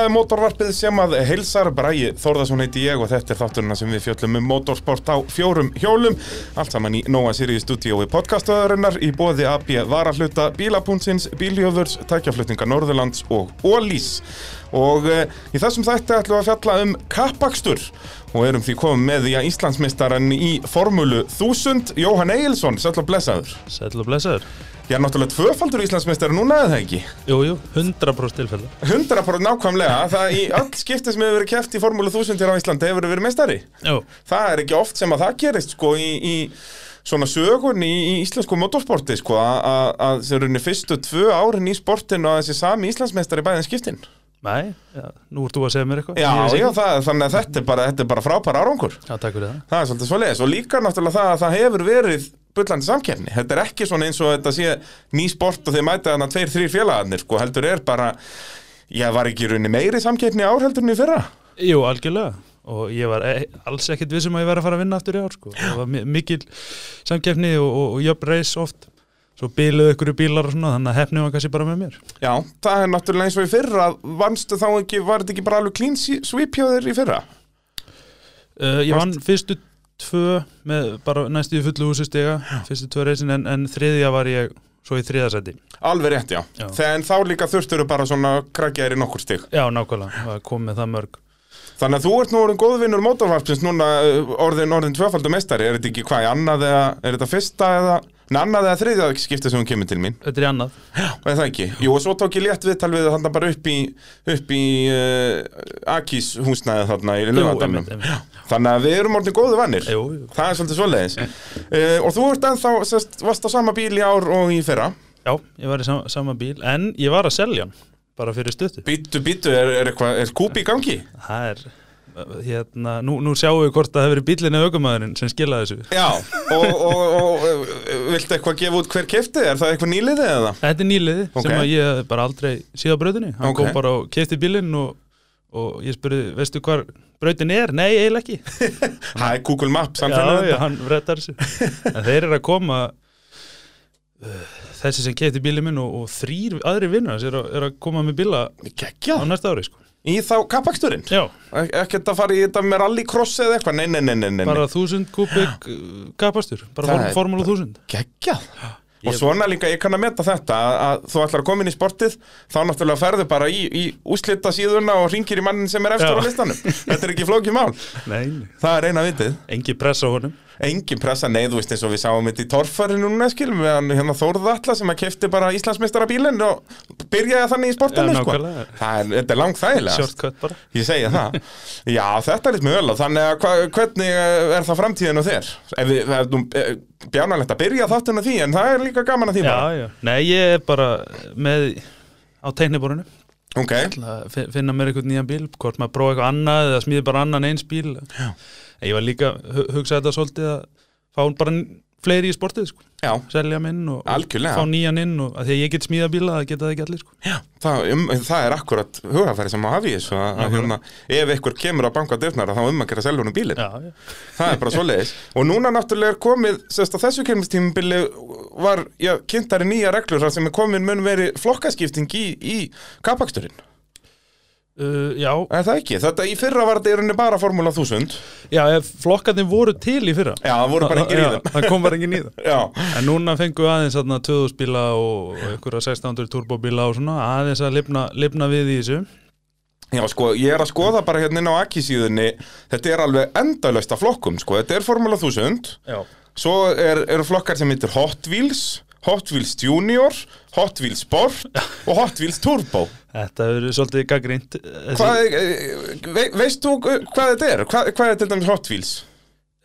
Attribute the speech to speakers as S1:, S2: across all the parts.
S1: Það er mótorvarpið sem að heilsar Bræi Þórðarsson heiti ég og þetta er þátturina sem við fjöllum um motorsport á fjórum hjólum. Allt saman í Nóa Sirius stúdíói podcastöðurinnar í bóði AB Varahluta Bílapúnsins, Bíljöfurs, Tækjaflutninga Norðurlands og Ólís og e, í þessum þætti ætlum við að fjalla um kappakstur. Og erum því komið með því að Íslandsmeistaran í Formúlu 1000 Jóhann Egilson, sætla blessaður.
S2: Sæll og blessaður
S1: Ég er náttúrulega tvöfaldur Íslandsmeistari núna eða það ekki?
S2: Jú, jú, 100% tilfella
S1: 100% nákvæmlega, það í öll skipti sem hefur verið keft í Formúlu 1000 hér á Íslandi hefur verið meistari.
S2: Jú,
S1: Það er ekki oft sem að það gerist sko í, í svona sögun í, í íslensku motorsporti sko að þeir eru fyrstu tvö árin í sportinu að þessi sami Íslandsmeistari bæðin skiptin.
S2: Nei, já, nú ert þú að segja mér eitthvað
S1: Já, já, það, þannig að þetta er bara, þetta er bara frábær árangur.
S2: Já, takk fyrir það
S1: Það er svolítið svo leiðis og líka náttúrulega það að það hefur verið bullandi samkeppni. Þetta er ekki svona eins og þetta sé ný sport og þið mæta þarna tveir, þrýr félagarnir sko, heldur er bara, ég var ekki í rauninni meiri samkeppni í ár heldur en í fyrra.
S2: Jú, algjörlega og ég var e alls ekkert vissum að ég væri að fara að vinna aftur í ár sko. það var mi- mikil samkeppni og, og, og svo biluðu ykkur bílar og svona þannig að hefni var kannski bara með mér
S1: Já, það er náttúrulega eins og í fyrra vannstu þá ekki, var þetta ekki bara alveg clean swe- sweep hjá þér í fyrra?
S2: uh, Ég vann fyrstu tvö með bara næstu í fullu húsi stiga fyrstu tvö reisin en, en þriðja var ég svo í þriðasæti
S1: Alveg rétt, já.
S2: Já.
S1: Þegar þá líka þurftur bara svona krakjaðir í nokkur stig.
S2: Já, nákvæmlega, það kom með það mörg
S1: Þannig að þú ert nú orðin góðvinnur mótorvarpsins núna uh, orðin, orðin tvöfaldur meistari. Er þetta ekki hvað í annað eða, er þetta fyrsta eða, neða annað eða þriðja skipta sem hún kemur til mín?
S2: Þetta er í annað
S1: Og er það ekki? Jú, og svo tók ég létt viðtal við þannig bara upp í, upp í uh, Akis húsnæði þarna í
S2: einmitt.
S1: Þannig að við erum orðin góðu vannir. Það er svolítið svoleiðis. uh, og þú ert ennþá, sest, varst á sama bíl í ár og í fyrra.
S2: Já, ég var í sama, sama bíl En ég var að selja hann Bara fyrir stuttu
S1: Býtu, býtu, er, er, eitthvað, er kúpi í gangi?
S2: Það er Hérna, nú, nú sjáum við hvort það hefur verið bílinn eða aukumæðurinn sem skilaði þessu
S1: Já, og, og, og uh, viltu eitthvað gefa út hver kefti? Er það eitthvað nýliði eða?
S2: Þetta er nýliði
S1: Ok.
S2: sem að ég bara aldrei síða brautinni Hann
S1: Ok.
S2: kom bara og kefti bílinn og, og ég spurði, veistu hvar brautin er? Nei, eiginlega ekki
S1: Það er Google Maps, hann
S2: Já,
S1: finnur
S2: já,
S1: þetta
S2: hann rettar þessu En þeir eru að koma Þessi sem kefti bílinn minn og, og þrýr aðri vinnur hans er, að- að koma með bíla á næsta ári sko.
S1: Í þá kappaksturinn
S2: Já,
S1: Ekkert að fara í þetta með rallycross eða eitthvað? Nei, nei, nei, nei, nei.
S2: bara 1000 kubik uh, kapastur, bara formúla 1000
S1: Gekja Og svona líka, ég kann að meta þetta að, þú ætlar að koma inn í sportið þá náttúrulega ferðu bara í, í úslita síðuna og ringir í mannin sem er eftir á
S2: Já.
S1: listanum. Þetta er ekki flókið mál.
S2: Nei,
S1: Það er eina vitið.
S2: Engi press á honum
S1: Engin pressa, nei, þú veist eins og við sáum þetta í torfæri núna, skilum við hann hérna Þórða Alla sem að kefti bara Íslandsmeistara bílinn og byrjaði þannig í sportinu,
S2: Já,
S1: sko. Það er, þetta er langt þægilega. Ég segja það. Já, þetta er litt mjög vel, þannig að hva, hvernig er það framtíðin á þér? Ef við, nú eh, bjánalegt að byrja þáttun á því, en það er líka gaman að því bara.
S2: Já, já, nei, ég er bara með á teikniborinu
S1: Ok,
S2: að fi- finna mér einhvern nýjan bíl hvort maður prófa eitthvað annað eða smíði bara annan eins bíl já. Ég var líka hu- hugsaði þetta svolítið að fá bara fleiri í sportið sko.
S1: já,
S2: selja minn og,
S1: Algjörlega.
S2: fá nýjan inn og að því að ég get smíða bíla það geta það ekki allir sko.
S1: já, það, um, það er akkurat hugafæri sem að hafi þessu að, hérna, ef einhver kemur að banka dyrnar þá um að gera selja honum bílinn.
S2: já, já.
S1: Það er bara svoleiðis. Og núna náttúrulega er komið, sérst að þessu kemmistímubili var, kynntari nýja reglur sem er komin mun veri flokkaskipting í, í kapaksturinn.
S2: Uh, já,
S1: Er það ekki? Þetta í fyrra var þetta í rauninni bara Formúla 1000.
S2: já, flokkarnir voru til í fyrra.
S1: Já, það voru bara engir í
S2: Já,
S1: þeim.
S2: það kom bara engin í það
S1: Já,
S2: En núna fengum við aðeins þarna 2000 bíla og einhverja 1600 turbóbíla og svona aðeins að lifna, lifna við í þessu.
S1: Já, sko, ég er að skoða bara hérna inn á Aki-síðunni, þetta er alveg endalaust af flokkum, sko. Þetta er Formúla 1000,
S2: Já,
S1: svo er, eru flokkar sem heitir Hot Wheels, Hot Wheels Junior, Hot Wheels Sport og Hot Wheels Turbo.
S2: þetta verið svolítið gaggrínt
S1: Hvað, eh, ve, veist þú eh, hvað þetta er? Hvað, hvað er til dæmis Hot Wheels?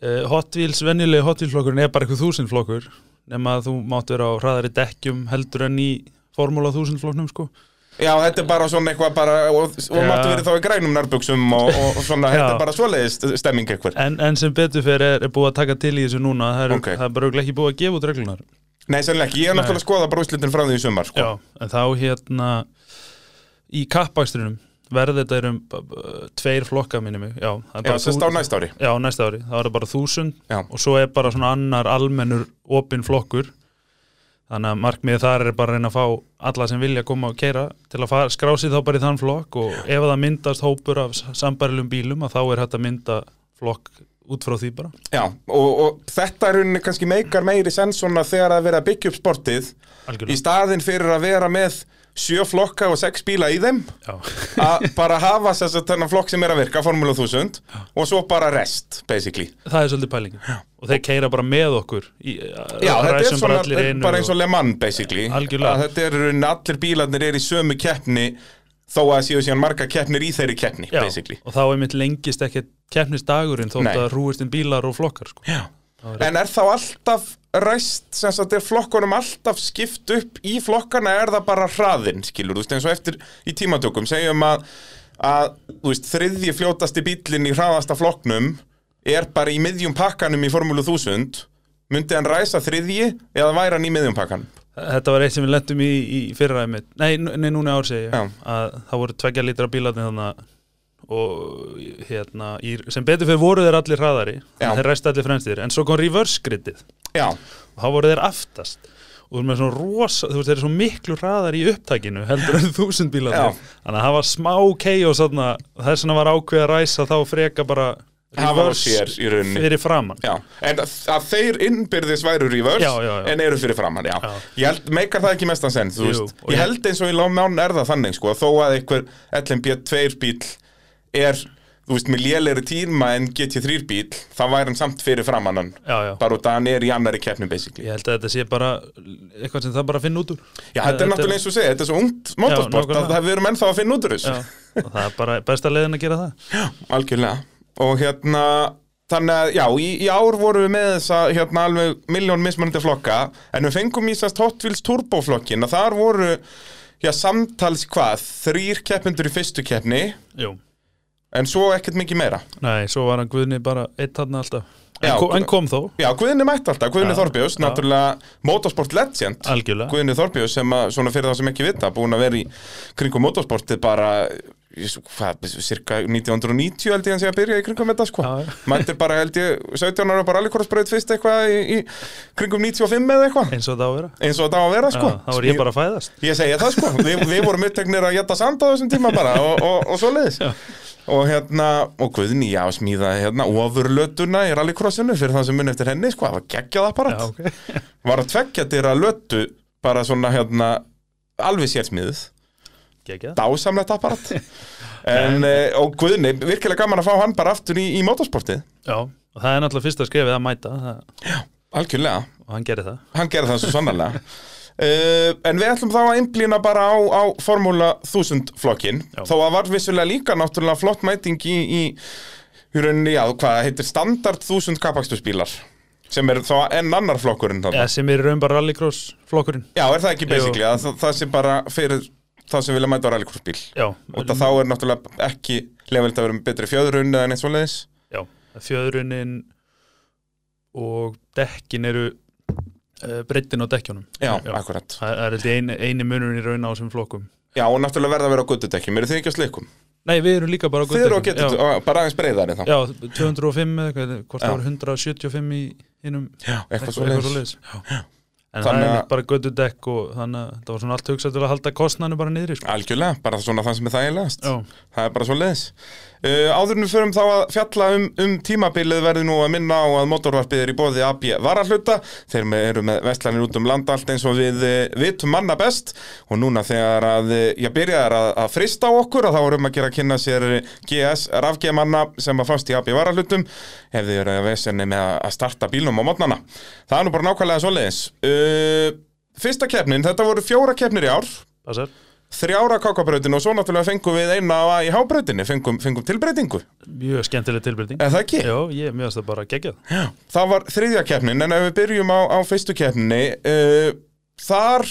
S2: uh, Hot Wheels, venjulegi Hot Wheels flokkurinn er bara eitthvað þúsund flokkur nema að þú mátt vera á hraðari dekkjum heldur en í Formúla 1000 flokknum sko
S1: Já, þetta er bara svona eitthvað bara, og, og máttu verið þá í grænum nærbuksum og, og, svona, þetta er bara svoleiðis stemming eitthvað.
S2: en, en sem betur fyrir er, er búið að taka til í þessu núna það er,
S1: Ok.
S2: það er bara ekki búið að gefa út reglunar
S1: Nei, sennilega ekki, ég er náttúrulega að skoða bara úslitin frá því í sumar, sko.
S2: Já, en þá hérna í kappakstrinum verði þetta er um uh, tveir flokka minni mig já, það er
S1: Já, sérst á næsta ári.
S2: Já, næsta ári, það var bara þúsund
S1: Já.
S2: og svo er bara svona annar almennur opin flokkur þannig að markmiðið þar er bara að reyna að fá alla sem vilja koma og keira til að fara, skrá sig þá bara í þann flokk og ef það myndast hópur af sambarilum bílum að þá er hægt að mynda flokk út frá því bara.
S1: Já, og, og þetta er rauninni kannski meikar meiri senn svona þegar að vera að byggja upp sportið í
S2: algjörlega
S1: staðin fyrir að vera með sjö flokka og sex bíla í þeim.
S2: Já.
S1: að bara hafa þess að þennan flokk sem er að virka, Formula 1000 og svo bara rest, basically.
S2: Það er svolítið pælingin. Og þeir keira bara með okkur í,
S1: Já, þetta er svona,
S2: í einu
S1: bara eins og Le Mans, basically.
S2: Algjörlega.
S1: að þetta er rauninni allir bílarnir er í sömu keppni þó að séu síðan marga keppnir í þeirri keppni,
S2: Já,
S1: basically
S2: og þá er mitt lengist ekki keppnisdagurinn þótt
S1: Nei.
S2: að rúist inn bílar og flokkar sko. Er-
S1: En er þá alltaf ræst, sem sagt, er flokkunum alltaf skipt upp í flokkana, er það bara hraðinn, skilur, þú veist, eins og eftir í tímatökum, segjum að, að þú veist, þriðji fljótasti bílinn í hraðasta flokknum er bara í miðjum pakkanum í Formúlu 1000, myndi hann ræsa þriðji eða væri hann í miðjum pakkanum?
S2: Þetta var eitt sem við lendum í, í fyrraðið mitt Nei, nei, núna í ár segi ég.
S1: Já.
S2: að það voru tveggja lítra bílarnir þannig og hérna í, sem betur fyrir voru þeir allir hraðari þeir ræst allir fremstir, en svo kom reverse gridið.
S1: Já,
S2: og þá voru þeir aftast. Og þú veist þeir eru svo miklu hraðar í upptakinu heldur en þúsund bílarnir.
S1: Já.
S2: þannig að það var smá chaos þarna, þess vegna var ákveð að ræsa þá freka bara
S1: rauninni.
S2: fyrir framann
S1: Já, en að, þeir innbyrðis væru reverse
S2: Já, já, já.
S1: en eru fyrir framann, já.
S2: Já.
S1: Ég held, meikar það ekki mestan senn, þú
S2: Jú,
S1: Ég held eins og í Lámán er það þannig, sko, þó að einhver LMB2 bíl er, þú veist, með lélegri tíma en GT3 bíl, þá væri hann samt fyrir framann hann.
S2: já, já.
S1: Bara út að hann er í annari keppni, basically.
S2: Ég held að þetta sé bara eitthvað sem það bara að finna út úr
S1: Já, þetta er náttúrulega eins og segja, þetta er svo ungt motorsport að það við erum ennþá að finna út úr þessu.
S2: Já, og það er bara besta leiðin að gera það
S1: Algjörlega Og hérna Þannig að, já, í, í ár vorum við með þessa, hérna, alveg miljón mismunandi flokka En við fengum í sérst Hot Wheels Turbo flokkin Og þar voru, já, samtals hvað Þrýr keppindur í fyrstu keppni.
S2: Jú,
S1: En svo ekkert mikið meira.
S2: Nei, svo var hann Guðni bara eitt hann alltaf. En,
S1: Já,
S2: kom, en kom þó,
S1: Já, Guðni mætti alltaf, Guðni
S2: Já,
S1: Þorbjós
S2: já.
S1: Náttúrulega motorsport legend.
S2: Algjörlega.
S1: Guðni Þorbjós sem að, svona fyrir það sem ekki vita Búin að vera í kringum motorsportið bara Hvað, cirka 1990 held ég hann sé að byrja í kringum þetta sko. Mættir bara held ég 17 ára bara alveg hvort spröyt fyrst eitthvað í, í kringum 95 eða eitthvað.
S2: Eins og það á að vera.
S1: Eins og þetta á að vera sko.
S2: Þá var ég bara að fæðast.
S1: Ég segja það sko, við, við vorum uppteknir að geta sand á þessum tíma bara og, og, og svo leiðis og hérna, og Guðni, já, smíðaði hérna ofurlötuna í rallycrossinu fyrir það sem mun eftir henni, sko, það var geggjað apparat.
S2: Já, ok.
S1: Var að tveggja dyr að lötu bara svona hérna alveg sérsmíðuð,
S2: Gekja
S1: dásamlegt apparat. En, eh, og Guðni, virkilega gaman að fá hann bara aftur í, í motorsportið.
S2: Já, og það er náttúrulega fyrsta skrefið að mæta það,
S1: algjörlega,
S2: og hann gerir það.
S1: Hann gerði það svo sannarlega. Uh, en við ætlum þá að einblýna bara á, á Formúla 1000 flokkin
S2: Já.
S1: þó að var vissulega líka náttúrulega flott mæting í, í, rauninni, já, hvað heitir standard 1000 kapakstusbílar sem er þá enn annar flokkurinn
S2: ja, sem er raun bara rallycross flokkurinn.
S1: Já, er það ekki basically að það, það sé bara fyrir það sem vilja mæta á rallycrossbíl.
S2: Já,
S1: og það þá er náttúrulega ekki lefild að vera með betri fjöðrun eða neitt svoleiðis.
S2: Já fjöðrunin og dekkin eru uh, breytin á dekkjónum
S1: Já,
S2: Já.
S1: akkurat.
S2: Það er ég eini, munurinn í raun á þessum flokkum.
S1: Já, og náttúrulega verða að vera á guttudekkjum, eru þið ekki á slikum?
S2: Nei, við erum líka bara á
S1: Þið eru bara aðeins breyðari þá.
S2: Já, 205 eða eitthvað, hvort það voru 175 í hinnum
S1: Já, eitthvað svoleiðis.
S2: En
S1: Þannig
S2: það er bara göttu dekk og þannig að það var svona allt hugsað til að halda kostnanu bara niðri sko.
S1: Algjörlega, bara svona það sem er þægilegast.
S2: Já,
S1: Það er bara svo leiðis uh, Áðurinn förum þá að fjalla um, um tímabilið verði nú að minna á að motorvarpið er í bóði AB varahluta. Þeir eru með vestlanir út um land allt eins og við uh, vitum manna best. Og núna þegar að ég byrjaði að, að frista á okkur að þá erum að gera að kynna sér GS rafgemanna sem að fást í AB varahlutum Ef þið eru að vesenni með að- starta bílnum á mótnana Það er nú bara nákvæmlega svo leiðis uh, Fyrsta keppnin, þetta voru fjóra keppnir í ár.
S2: Passar
S1: þrjára kákabrautinu og svo náttúrulega fengum við eina á í hábrautinni, fengum, fengum tilbreytingu.
S2: Mjög skemmtileg tilbreyting.
S1: Eða það ekki?
S2: Já, ég mjög að það bara geggjað.
S1: Það var þriðja keppnin, en ef við byrjum á, á fyrstu keppninni uh, þar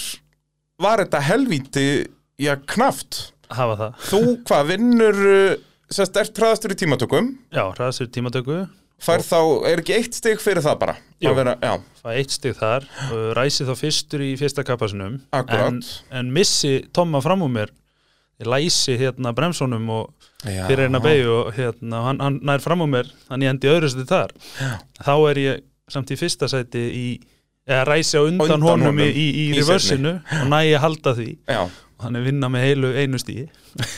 S1: var þetta helvíti já, knaft.
S2: Hafa það.
S1: Þú hvað vinnur uh, sérst ert hraðastur í tímatökum?
S2: Já, hraðsir tímatöku
S1: fær þá, er ekki eitt stig fyrir það bara. Að vera, já,
S2: Það eitt stig þar. Ræsi þá fyrstur í fyrsta kappasinum.
S1: Akkúrat.
S2: en, en missi Tomma fram úr mér. Ég læsi hérna bremsónum og
S1: já.
S2: fyrir eina beigju og hérna, hann, hann nær fram úr mér. Hann ég endi öðru sæti þar. Þá er ég samt í fyrsta sæti í eða ræsi á undan,
S1: Undan
S2: honum,
S1: honum
S2: í, í, í reversinu og nægi að halda því.
S1: Já,
S2: og hann er vinna með heilu einu stíi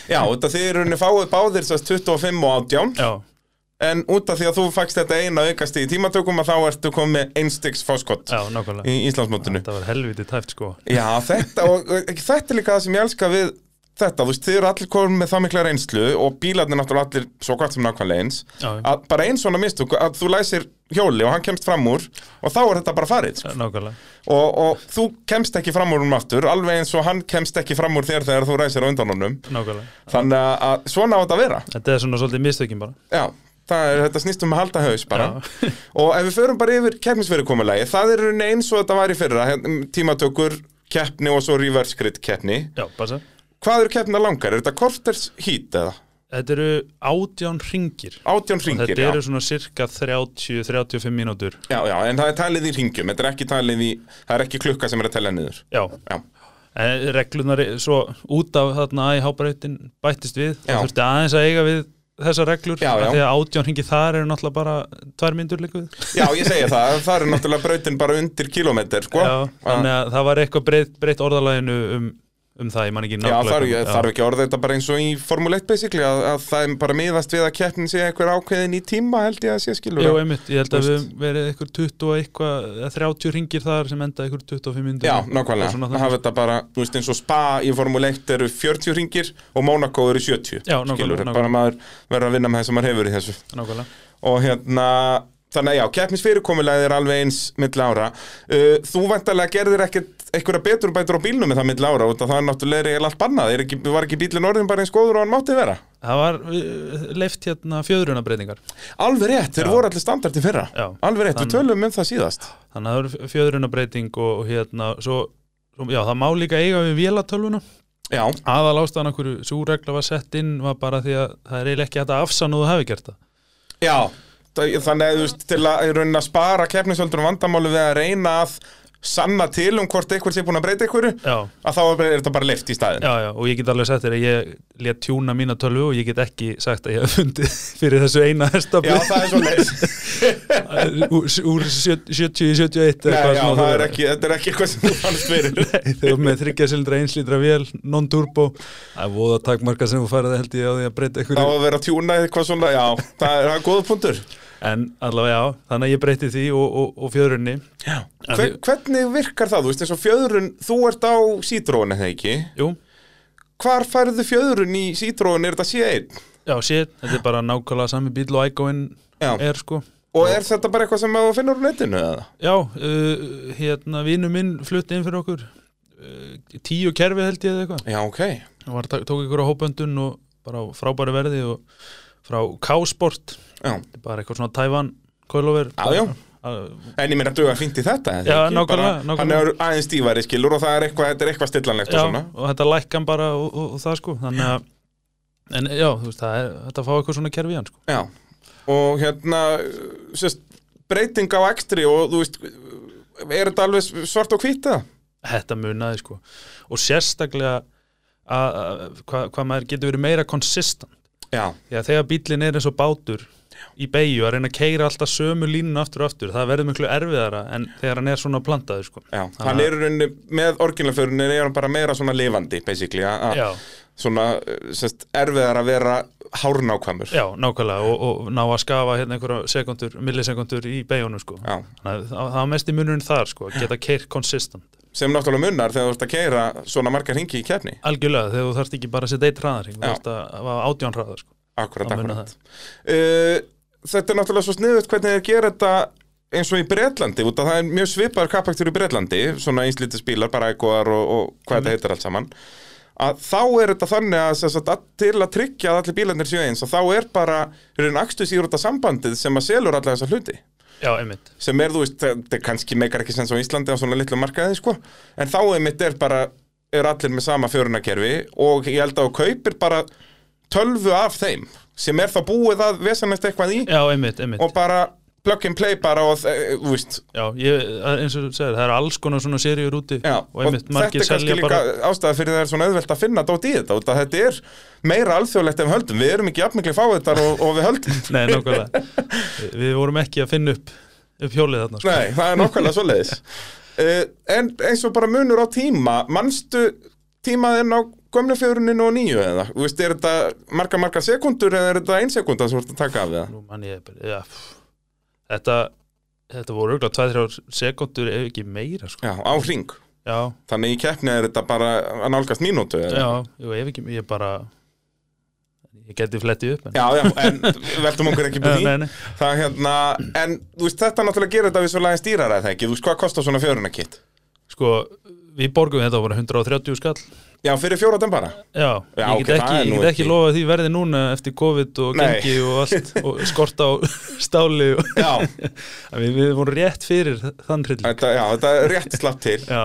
S1: já þetta þið eru henni fáið báðir sérst 25 og 18
S2: Já,
S1: En út af því að þú fækst þetta eina aukast í tímatökum að þá ertu komið með einstiks fáskott
S2: já,
S1: í Íslandsmótinu.
S2: Þetta var helviti tæft sko.
S1: Já, þetta og þetta er líka það sem ég elska við þetta, þú veist, þið eru allir komið með það mikla reynslu og bílarnir náttúrulega allir svo gott sem nákvæmlega eins.
S2: Já,
S1: að bara einn svona mistök, að þú læsir hjóli og hann kemst fram úr og þá er þetta bara farið sko.
S2: Nákvæmlega.
S1: Og, og þú kemst ekki fram úr um aftur alveg eins og hann kemst ekki fram úr þér þegar þú ræsir á undan honum.
S2: Nákvæmlega.
S1: Þannig að- svona á þetta að vera.
S2: Þetta er svona svolítið mistökin bara.
S1: Já, það er, þetta snýst um að halda haus bara. Og ef við förum bara yfir keppnisverið það er eins og þetta var í fyrra hérna, tímatökur, keppni og svo reverse grid keppni.
S2: Já,
S1: Hvað eru keppna langar? Er þetta korters hít eða?
S2: Þetta eru átján ringir
S1: Átján ringir,
S2: Þetta
S1: já.
S2: eru svona cirka 30-35 mínútur.
S1: Já Já, en það er talið í ringjum, þetta er ekki talið í Það er ekki klukka sem er að tella niður.
S2: Já,
S1: Já,
S2: en reglunar svo út af þarna í hábreytin bættist við. Það þurfti aðeins að eiga við þessar reglur
S1: Já, já.
S2: Því að átján ringi þar eru náttúrulega bara tvær mínútur líkuð
S1: já ég segi það Það er náttúrulega brautin bara undir kilometr sko.
S2: Já, þannig að það var eitthvað breytt, breytt orðalaginu um, um það, ég man ekki
S1: Já,
S2: nákvæmlega Já.
S1: þarf ekki orða þetta bara eins og í Formule 1 basically að, að það er bara miðast við að keppnin sé eitthvað ákveðin í tíma held ég að sé skilur
S2: Jú, einmitt, ég held að við verið eitthvað 20 og eitthvað, eða 30 ringir þar sem enda eitthvað 25 minnir
S1: Já, nákvæmlega, það hafa þetta bara, þú veist eins og Spa í Formule 1 eru 40 ringir og Monaco eru 70
S2: Já,
S1: skilur,
S2: nákvæmlega.
S1: bara maður verður að vinna með það sem maður hefur í þessu.
S2: Nákvæmlega.
S1: Og hérna, þannig að já, keppnisfyrirkomulega er alveg eins milli ára. Uh, Þú vantarlega gerðir ekkert einhverja betur bætur á bílnum með það milli ára af það er náttúrulega allt bannað, er ekki, var ekki bílinn orðin bara eins góður og hann mátti vera?
S2: Það var uh, leift hérna fjöðrunabreitingar
S1: Alveg rétt, þeir
S2: Já.
S1: voru allir standart í fyrra.
S2: Já.
S1: Alveg rétt, við
S2: Þann-
S1: tölum um það síðast.
S2: Þannig að það eru fjöðrunabreiting og, og hérna svo, svo, já, það má líka eiga við vélatölvuna.
S1: Já,
S2: aðal ástæðan okkur svo regla var sett inn var bara því að það er eiginlega ekki hægt að afsanna og þú hafi gert það.
S1: Já, þannig að þú veist, til að, að spara keppnisöldunum vandamáli við að reyna að sanna til um hvort einhver sé búin að breyta
S2: Já,
S1: að þá er þetta bara leift í staðin
S2: já, já, og ég get alveg sagt þér að ég let tjúna mína tölvu og ég get ekki sagt að ég hef fundið fyrir þessu eina hestafli
S1: Já, það er svo leið
S2: úr, úr 70 í 71
S1: Nei,
S2: eitthvað
S1: já, það er ekki, þetta er ekki eitthvað sem þú fannst fyrir.
S2: Nei, þegar með þryggja sildra einslítra vél non-turbo, það er voða takmarka sem þú farið held ég á því að breyta
S1: eitthvað það það
S2: en allavega já, þannig að ég breyti því og, og, og fjöðrunni.
S1: Hver, Hvernig virkar það, þú veist, eins og fjöðrun þú ert á Citroen, eða ekki?
S2: Jú,
S1: Hvar færðu fjöðrun í Citroen, er þetta C1?
S2: já, shit, þetta er bara nákvæmlega sami bíl og
S1: Já,
S2: er sko.
S1: Og er þetta bara eitthvað sem þú finnur á netinu, eða?
S2: Já, uh, hérna vinnu minn flutti inn fyrir okkur uh, tíu kerfi held ég eða eitthvað.
S1: Já, ok.
S2: Var, tók ykkur á hópöndun og bara á frábæri verði og frá K-Sport. Bara eitthvað svona Tævan
S1: já. En ég meina duga fínt í þetta eða
S2: Já, nákvæmlega, nákvæmlega.
S1: Hann er aðeins stífari skilur og það er eitthvað, þetta er eitthvað stillanlegt og
S2: Já,
S1: svona.
S2: og þetta lækkan bara og, og, og það sko. Þannig að en já, þú veist, það er þetta fá eitthvað svona kerfi í hann sko.
S1: Já, og hérna sérst, breyting á ekstri og þú veist er þetta alveg svart og hvít eða?
S2: þetta munaði sko. Og sérstaklega að, að hvað hva maður getur verið meira konsistent
S1: Já,
S2: að þegar bílinn er eins og bátur í beigju að reyna að keira alltaf sömu línun aftur og aftur, það verður miklu erfiðara en þegar hann er svona plantaður sko.
S1: Já, hann er rauninni með orginalförunni er hann bara meira svona lifandi basically, að
S2: Já,
S1: svona sérst, erfiðar að vera hárnákvæmur.
S2: Já, nákvæmlega og, og ná að skafa hérna einhverja sekundur, millisekundur í beigjunum sko.
S1: Já.
S2: Það, það mest í munurinn þar sko, að geta keirt konsistent
S1: sem náttúrulega munnar þegar þú ert að keira svona margar ringi í keppni.
S2: Algjörlega, þegar þú þarfst ekki bara að setja eitt hraðarring, þú þarfst að hafa átján hraðar sko.
S1: Akkurat, akkurat. Uh, Þetta er náttúrulega svo sniðut hvernig þeir gera þetta eins og í Bretlandi út að það er mjög svipaður kapaktur í Bretlandi svona einslítið spílar, bara ekoar og, og hvað þetta heitir allt saman að þá er þetta þannig að, sagt, að til að tryggja að allir bílarnir séu eins og þá er bara hérna akstus í út sambandið sem að selur alla þessa hluti
S2: Já, einmitt.
S1: Sem er, þú veist, þetta kannski meikar ekki sens á Íslandi á svona litlu markaði, sko. En þá einmitt er bara, er allir með sama fjörunakerfi og ég held að þú kaupir bara tölvu af þeim sem er þá búið að vesanast eitthvað í
S2: Já, einmitt, einmitt.
S1: og bara plug and play bara og, eh, þú veist
S2: Já, ég, eins og þú segir, það eru alls konar svona seríur úti
S1: Já,
S2: og einmitt
S1: þetta er kannski líka
S2: bara
S1: ástæða fyrir það er svona auðvelt að finna dót í þetta út að þetta er meira alþjóðlegt ef við höldum, við erum ekki jafnmikli fáiðtar og, og við höldum
S2: Nei, nákvæmlega Við vorum ekki að finna upp upp hjólið þarna sko.
S1: Nei, það er nokkvæmlega svoleiðis uh, En eins og bara munur á tíma Manstu tímaðinn á gömlu fjöruninu og nýju eða? Þú veist, er þetta marga marga sekundur eða er þetta ein sekunda sem þú ert að taka af það?
S2: Nú mann ég já, pff. Þetta þetta voru auðvitað 2-3 sekundur ef ekki meira sko.
S1: Já, á hring
S2: já,
S1: Þannig í keppni er þetta bara að nálgast mínútu eða?
S2: já, jú, ef ekki ég bara ég geti flettið upp en,
S1: Já, já, en veltum okkur ekki búið
S2: nei.
S1: Það hérna, en þú veist, þetta náttúrulega gerir þetta við svo lægin stýrar eða ekki Þú veist, hvað kostar svona fjöruna kitt?
S2: sko, við borgum þetta bara 130 skall
S1: Já, fyrir fjóra den bara.
S2: Já,
S1: Já,
S2: ég get
S1: það
S2: ekki, ég get ekki
S1: ekki-
S2: lofað því verði núna eftir COVID og
S1: Nei.
S2: gengi og allt og skort á stáli og,
S1: Já,
S2: við, við vorum rétt fyrir þann
S1: þetta, já, þetta er rétt slapp til.
S2: Já,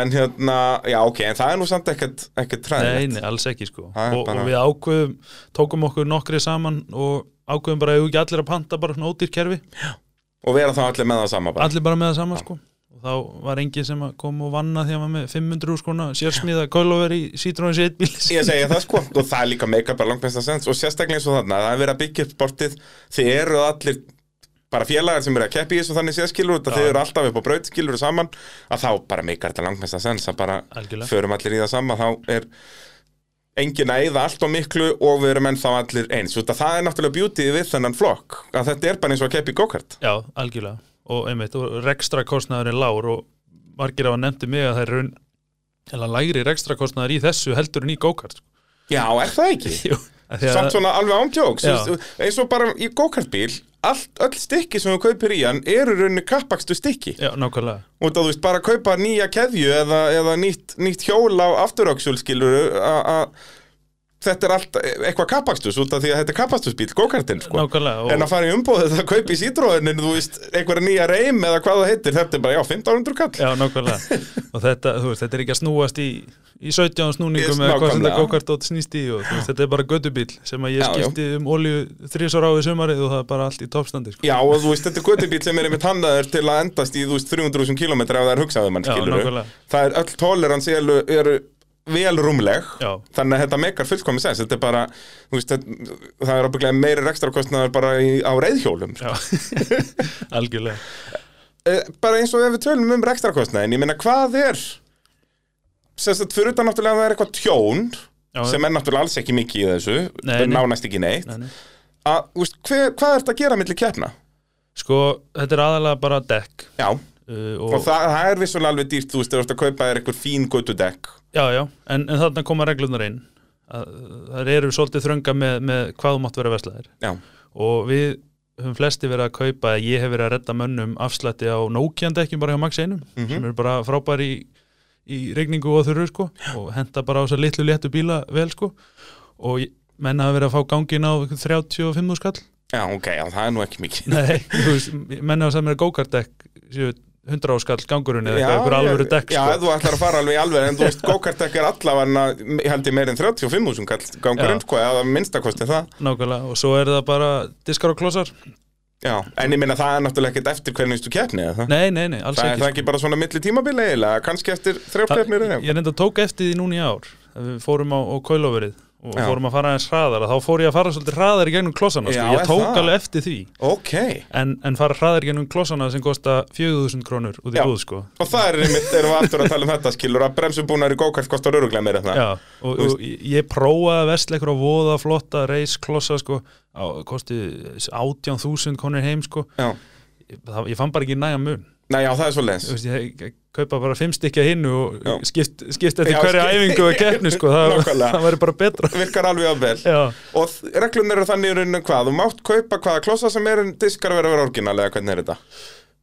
S1: En hérna, já, ok, en það er nú samt ekkert, ekkert
S2: nei,
S1: træðilegt
S2: nei, alls ekki sko.
S1: Er
S2: og, og við ákveðum, tókum okkur nokkri saman og ákveðum bara að ekki allir að panta bara svona ódýr kerfi.
S1: Og vera þá allir með það sama bara.
S2: Allir bara með það sama sko og þá var enginn sem að kom og vanna því að var með 500 skona sérsmíða kólover í Citroen 1 bíl
S1: Ég segi það sko, og það er líka make-up og sérstaklega eins og þarna, það er verið að byggja upp sportið. Þið eru allir bara félagar sem eru að keppi í þessu þannig séð skilur út að þið eru alltaf upp á braut skilur saman. Að þá bara meikar þetta langt mesta sens að bara
S2: Algjörlega.
S1: förum allir í það sama. Þá er engin að eyða allt og miklu og við erum ennþá allir eins. Að það er náttúrulega beauty við þennan flokk. Að þetta er bara eins og að keppi í go-kart.
S2: Já, algjörlega og einmitt, og rekstra kostnaður er lágur og margir hafa nefndi mig að það er raun eða lægri rekstra kostnaður í þessu heldur en í go-kart sko.
S1: Já, er það ekki?
S2: Jú, að-
S1: Samt svona alveg ándjóks
S2: Já.
S1: eins og bara í go-kartbíl allt, öll stykki sem þú kaupir í hann eru í rauninni kappakstu stykki
S2: Já, nákvæmlega
S1: og þú veist bara að kaupa nýja keðju eða, eða nýtt, nýtt hjól á afturöksul skilur að þetta er allt eitthvað kappakstus út af því að þetta er kappastusbíl, go-kartinn sko. En að fara í umbóðið að kaupa í sítróðinin þú veist, einhverja nýja reym eða hvað það heitir þetta er bara, já, 1500 kall
S2: Já, nákvæmlega og þetta, þú veist, þetta er ekki að snúast í, í 17 snúningum eða hvað sem þetta go-kart átt snýst í og veist, þetta er bara gödubíl sem að ég
S1: Já, já.
S2: skipti um olju þrísar á í sumarið og það er bara allt í toppstandi sko.
S1: Já, og þú veist, þetta er göttubíl sem er einmitt hannaður til að endast í, þú veist, 300.000 km vel rúmleg
S2: Já.
S1: þannig að þetta meikar fullkomi sens. Þetta er bara, þú veist, þetta, það er ábygglega meiri ekstra kostnaður bara í, á reyðhjólum
S2: Já, algjörlega.
S1: Eh, bara eins og ef við tölum um ekstra kostnaðin ég meina, hvað er sem sagt, fyrir utan náttúrulega að það er eitthvað tjón
S2: Já,
S1: sem er náttúrulega alls ekki mikið í þessu
S2: Nei,
S1: nánast ekki neitt.
S2: Nei, nei.
S1: að, þú veist, hver, hvað er þetta að gera milli keppna?
S2: Sko, þetta er aðalega bara dekk.
S1: Já,
S2: uh,
S1: og, það, það er vissulega alveg dýrt, þú veist, þú ert að kaupa þér eitthvað fín göttudekk
S2: Já, já, en, en þarna koma reglunar inn. Að, Það eru svolítið þrönga með, með hvað þú mátt vera veslaðir
S1: Já,
S2: og við höfum flesti verið að kaupa ég hef verið að redda mönnum afslætti á Nokian-dekkjum bara hjá Max 1
S1: Mhm.
S2: sem eru bara frábæri í, í regningu og þurru sko og henda bara á þess að litlu léttu bíla vel sko. Og ég- menn hafa verið að fá gangin á 35 skall.
S1: Já, ok, já, það er nú ekki mikið.
S2: Nei, veist, menn hafa er 100 áskall gangurinn eða eitthvað, alvöru dekk
S1: Já,
S2: sko.
S1: þú ætlar að fara alveg í alveg en þú veist, go-kart-dekk er allavega held ég meir en 35.000 kall gangurinn, sko, eða minnstakosti það.
S2: Nákvæmlega, og svo er það bara diskar og klossar
S1: Já, en ég meina það er náttúrulega ekkert eftir hvernig þú keppni eða? Það
S2: Nei, nei, nei, alls
S1: Það er
S2: ekki sko.
S1: það ekki bara svona milli tímabili eiginlega, kannski eftir þrjár keppnir eða
S2: Ég reynda tók eftir því núna í ár við fórum á, á kóilóverið og
S1: Já.
S2: fórum að fara aðeins hraðar þá fór ég að fara svolítið hraðar í gegnum klossana
S1: Já,
S2: sko. ég
S1: er
S2: tók
S1: það?
S2: alveg eftir því
S1: Ok,
S2: en, en fara hraðar í gegnum klossana sem kosta 4000 krónur út í
S1: Já.
S2: búð sko.
S1: og það er einmitt, erum við aftur að tala um þetta skilur að bremsubúnar í go-kart kostar öruglega meira
S2: Já, og,
S1: Þú
S2: og ég- ég prófaði að vesla eitthvað voða flotta reis klossa sko, á, kosti 18.000 konur heim sko.
S1: Já,
S2: ég, ég fann bara ekki næga mun
S1: Nei, já, það er svo leins
S2: Þú veist, ég, kaupa bara fimm stykja hinnu og
S1: Já.
S2: skipt, skipt eftir
S1: Já,
S2: hverja
S1: skipt-
S2: æfingu og keppni sko. það, það væri bara betra
S1: Virkar alveg að vel
S2: Já,
S1: Og reglun eru þannig í rauninu hvað Þú mátt kaupa hvaða klossa sem er en diskar vera að vera orginalega, hvernig er þetta?